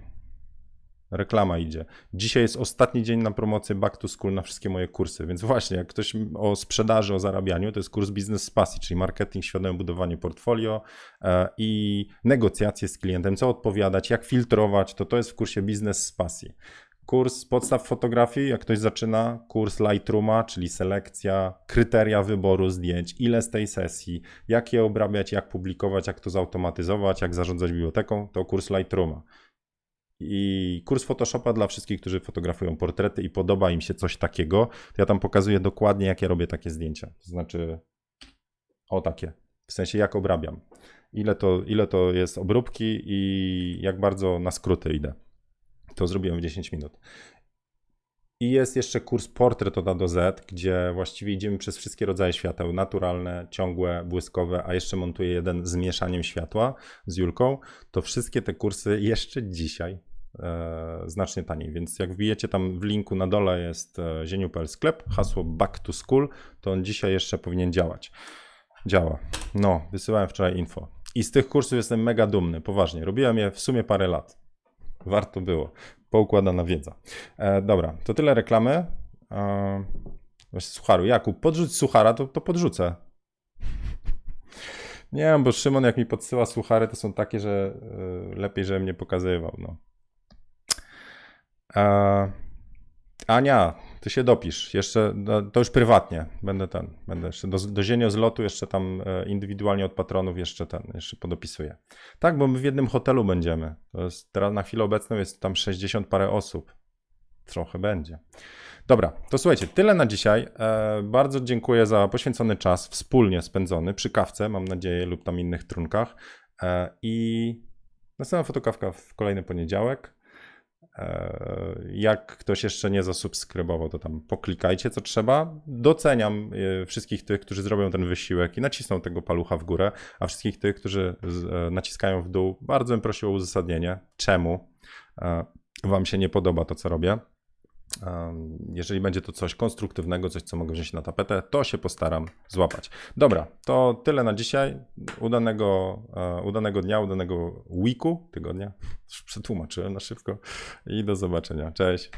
Reklama idzie. Dzisiaj jest ostatni dzień na promocję Back to School na wszystkie moje kursy, więc właśnie jak ktoś o sprzedaży, o zarabianiu, to jest kurs Biznes z Pasji, czyli marketing, świadome budowanie portfolio e, i negocjacje z klientem, co odpowiadać, jak filtrować, to to jest w kursie Biznes z Pasji. Kurs podstaw fotografii, jak ktoś zaczyna, kurs Lightrooma, czyli selekcja, kryteria wyboru zdjęć, ile z tej sesji, jak je obrabiać, jak publikować, jak to zautomatyzować, jak zarządzać biblioteką, to kurs Lightrooma i kurs Photoshopa dla wszystkich, którzy fotografują portrety i podoba im się coś takiego, ja tam pokazuję dokładnie, jak ja robię takie zdjęcia. To znaczy, o takie, w sensie jak obrabiam. Ile to, ile to jest obróbki i jak bardzo na skróty idę. To zrobiłem w 10 minut. I jest jeszcze kurs Portret od A do Z, gdzie właściwie idziemy przez wszystkie rodzaje świateł, naturalne, ciągłe, błyskowe, a jeszcze montuję jeden z mieszaniem światła z Julką. To wszystkie te kursy jeszcze dzisiaj e, znacznie taniej, więc jak wbijecie tam w linku na dole jest e, zieniu.pl sklep, hasło back to school, to on dzisiaj jeszcze powinien działać. Działa. No, wysyłałem wczoraj info. I z tych kursów jestem mega dumny, poważnie. Robiłem je w sumie parę lat. Warto było. Poukładana wiedza. E, dobra, to tyle reklamy. E, sucharu. Jakub, podrzuć suchara, to, to podrzucę. Nie wiem, bo Szymon jak mi podsyła suchary, to są takie, że e, lepiej, żebym nie pokazywał. No. E, Ania, ty się dopisz. Jeszcze, no, to już prywatnie. Będę ten, będę jeszcze do, do zienio zlotu jeszcze tam e, indywidualnie od patronów jeszcze ten, jeszcze podopisuję. Tak, bo my w jednym hotelu będziemy. To jest, teraz na chwilę obecną jest tam 60 parę osób. Trochę będzie. Dobra, to słuchajcie, tyle na dzisiaj. E, bardzo dziękuję za poświęcony czas, wspólnie spędzony przy kawce, mam nadzieję, lub tam innych trunkach. E, I następna fotokawka w kolejny poniedziałek. E, Jak ktoś jeszcze nie zasubskrybował, to tam poklikajcie co trzeba. Doceniam e, wszystkich tych, którzy zrobią ten wysiłek i nacisną tego palucha w górę, a wszystkich tych, którzy e, naciskają w dół, bardzo bym prosił o uzasadnienie, czemu Wam się nie podoba to, co robię. Jeżeli będzie to coś konstruktywnego, coś, co mogę wziąć na tapetę, to się postaram złapać. Dobra, to tyle na dzisiaj. Udanego, e, udanego dnia, udanego weeku, tygodnia. <laughs> Przetłumaczyłem na szybko i do zobaczenia. Cześć.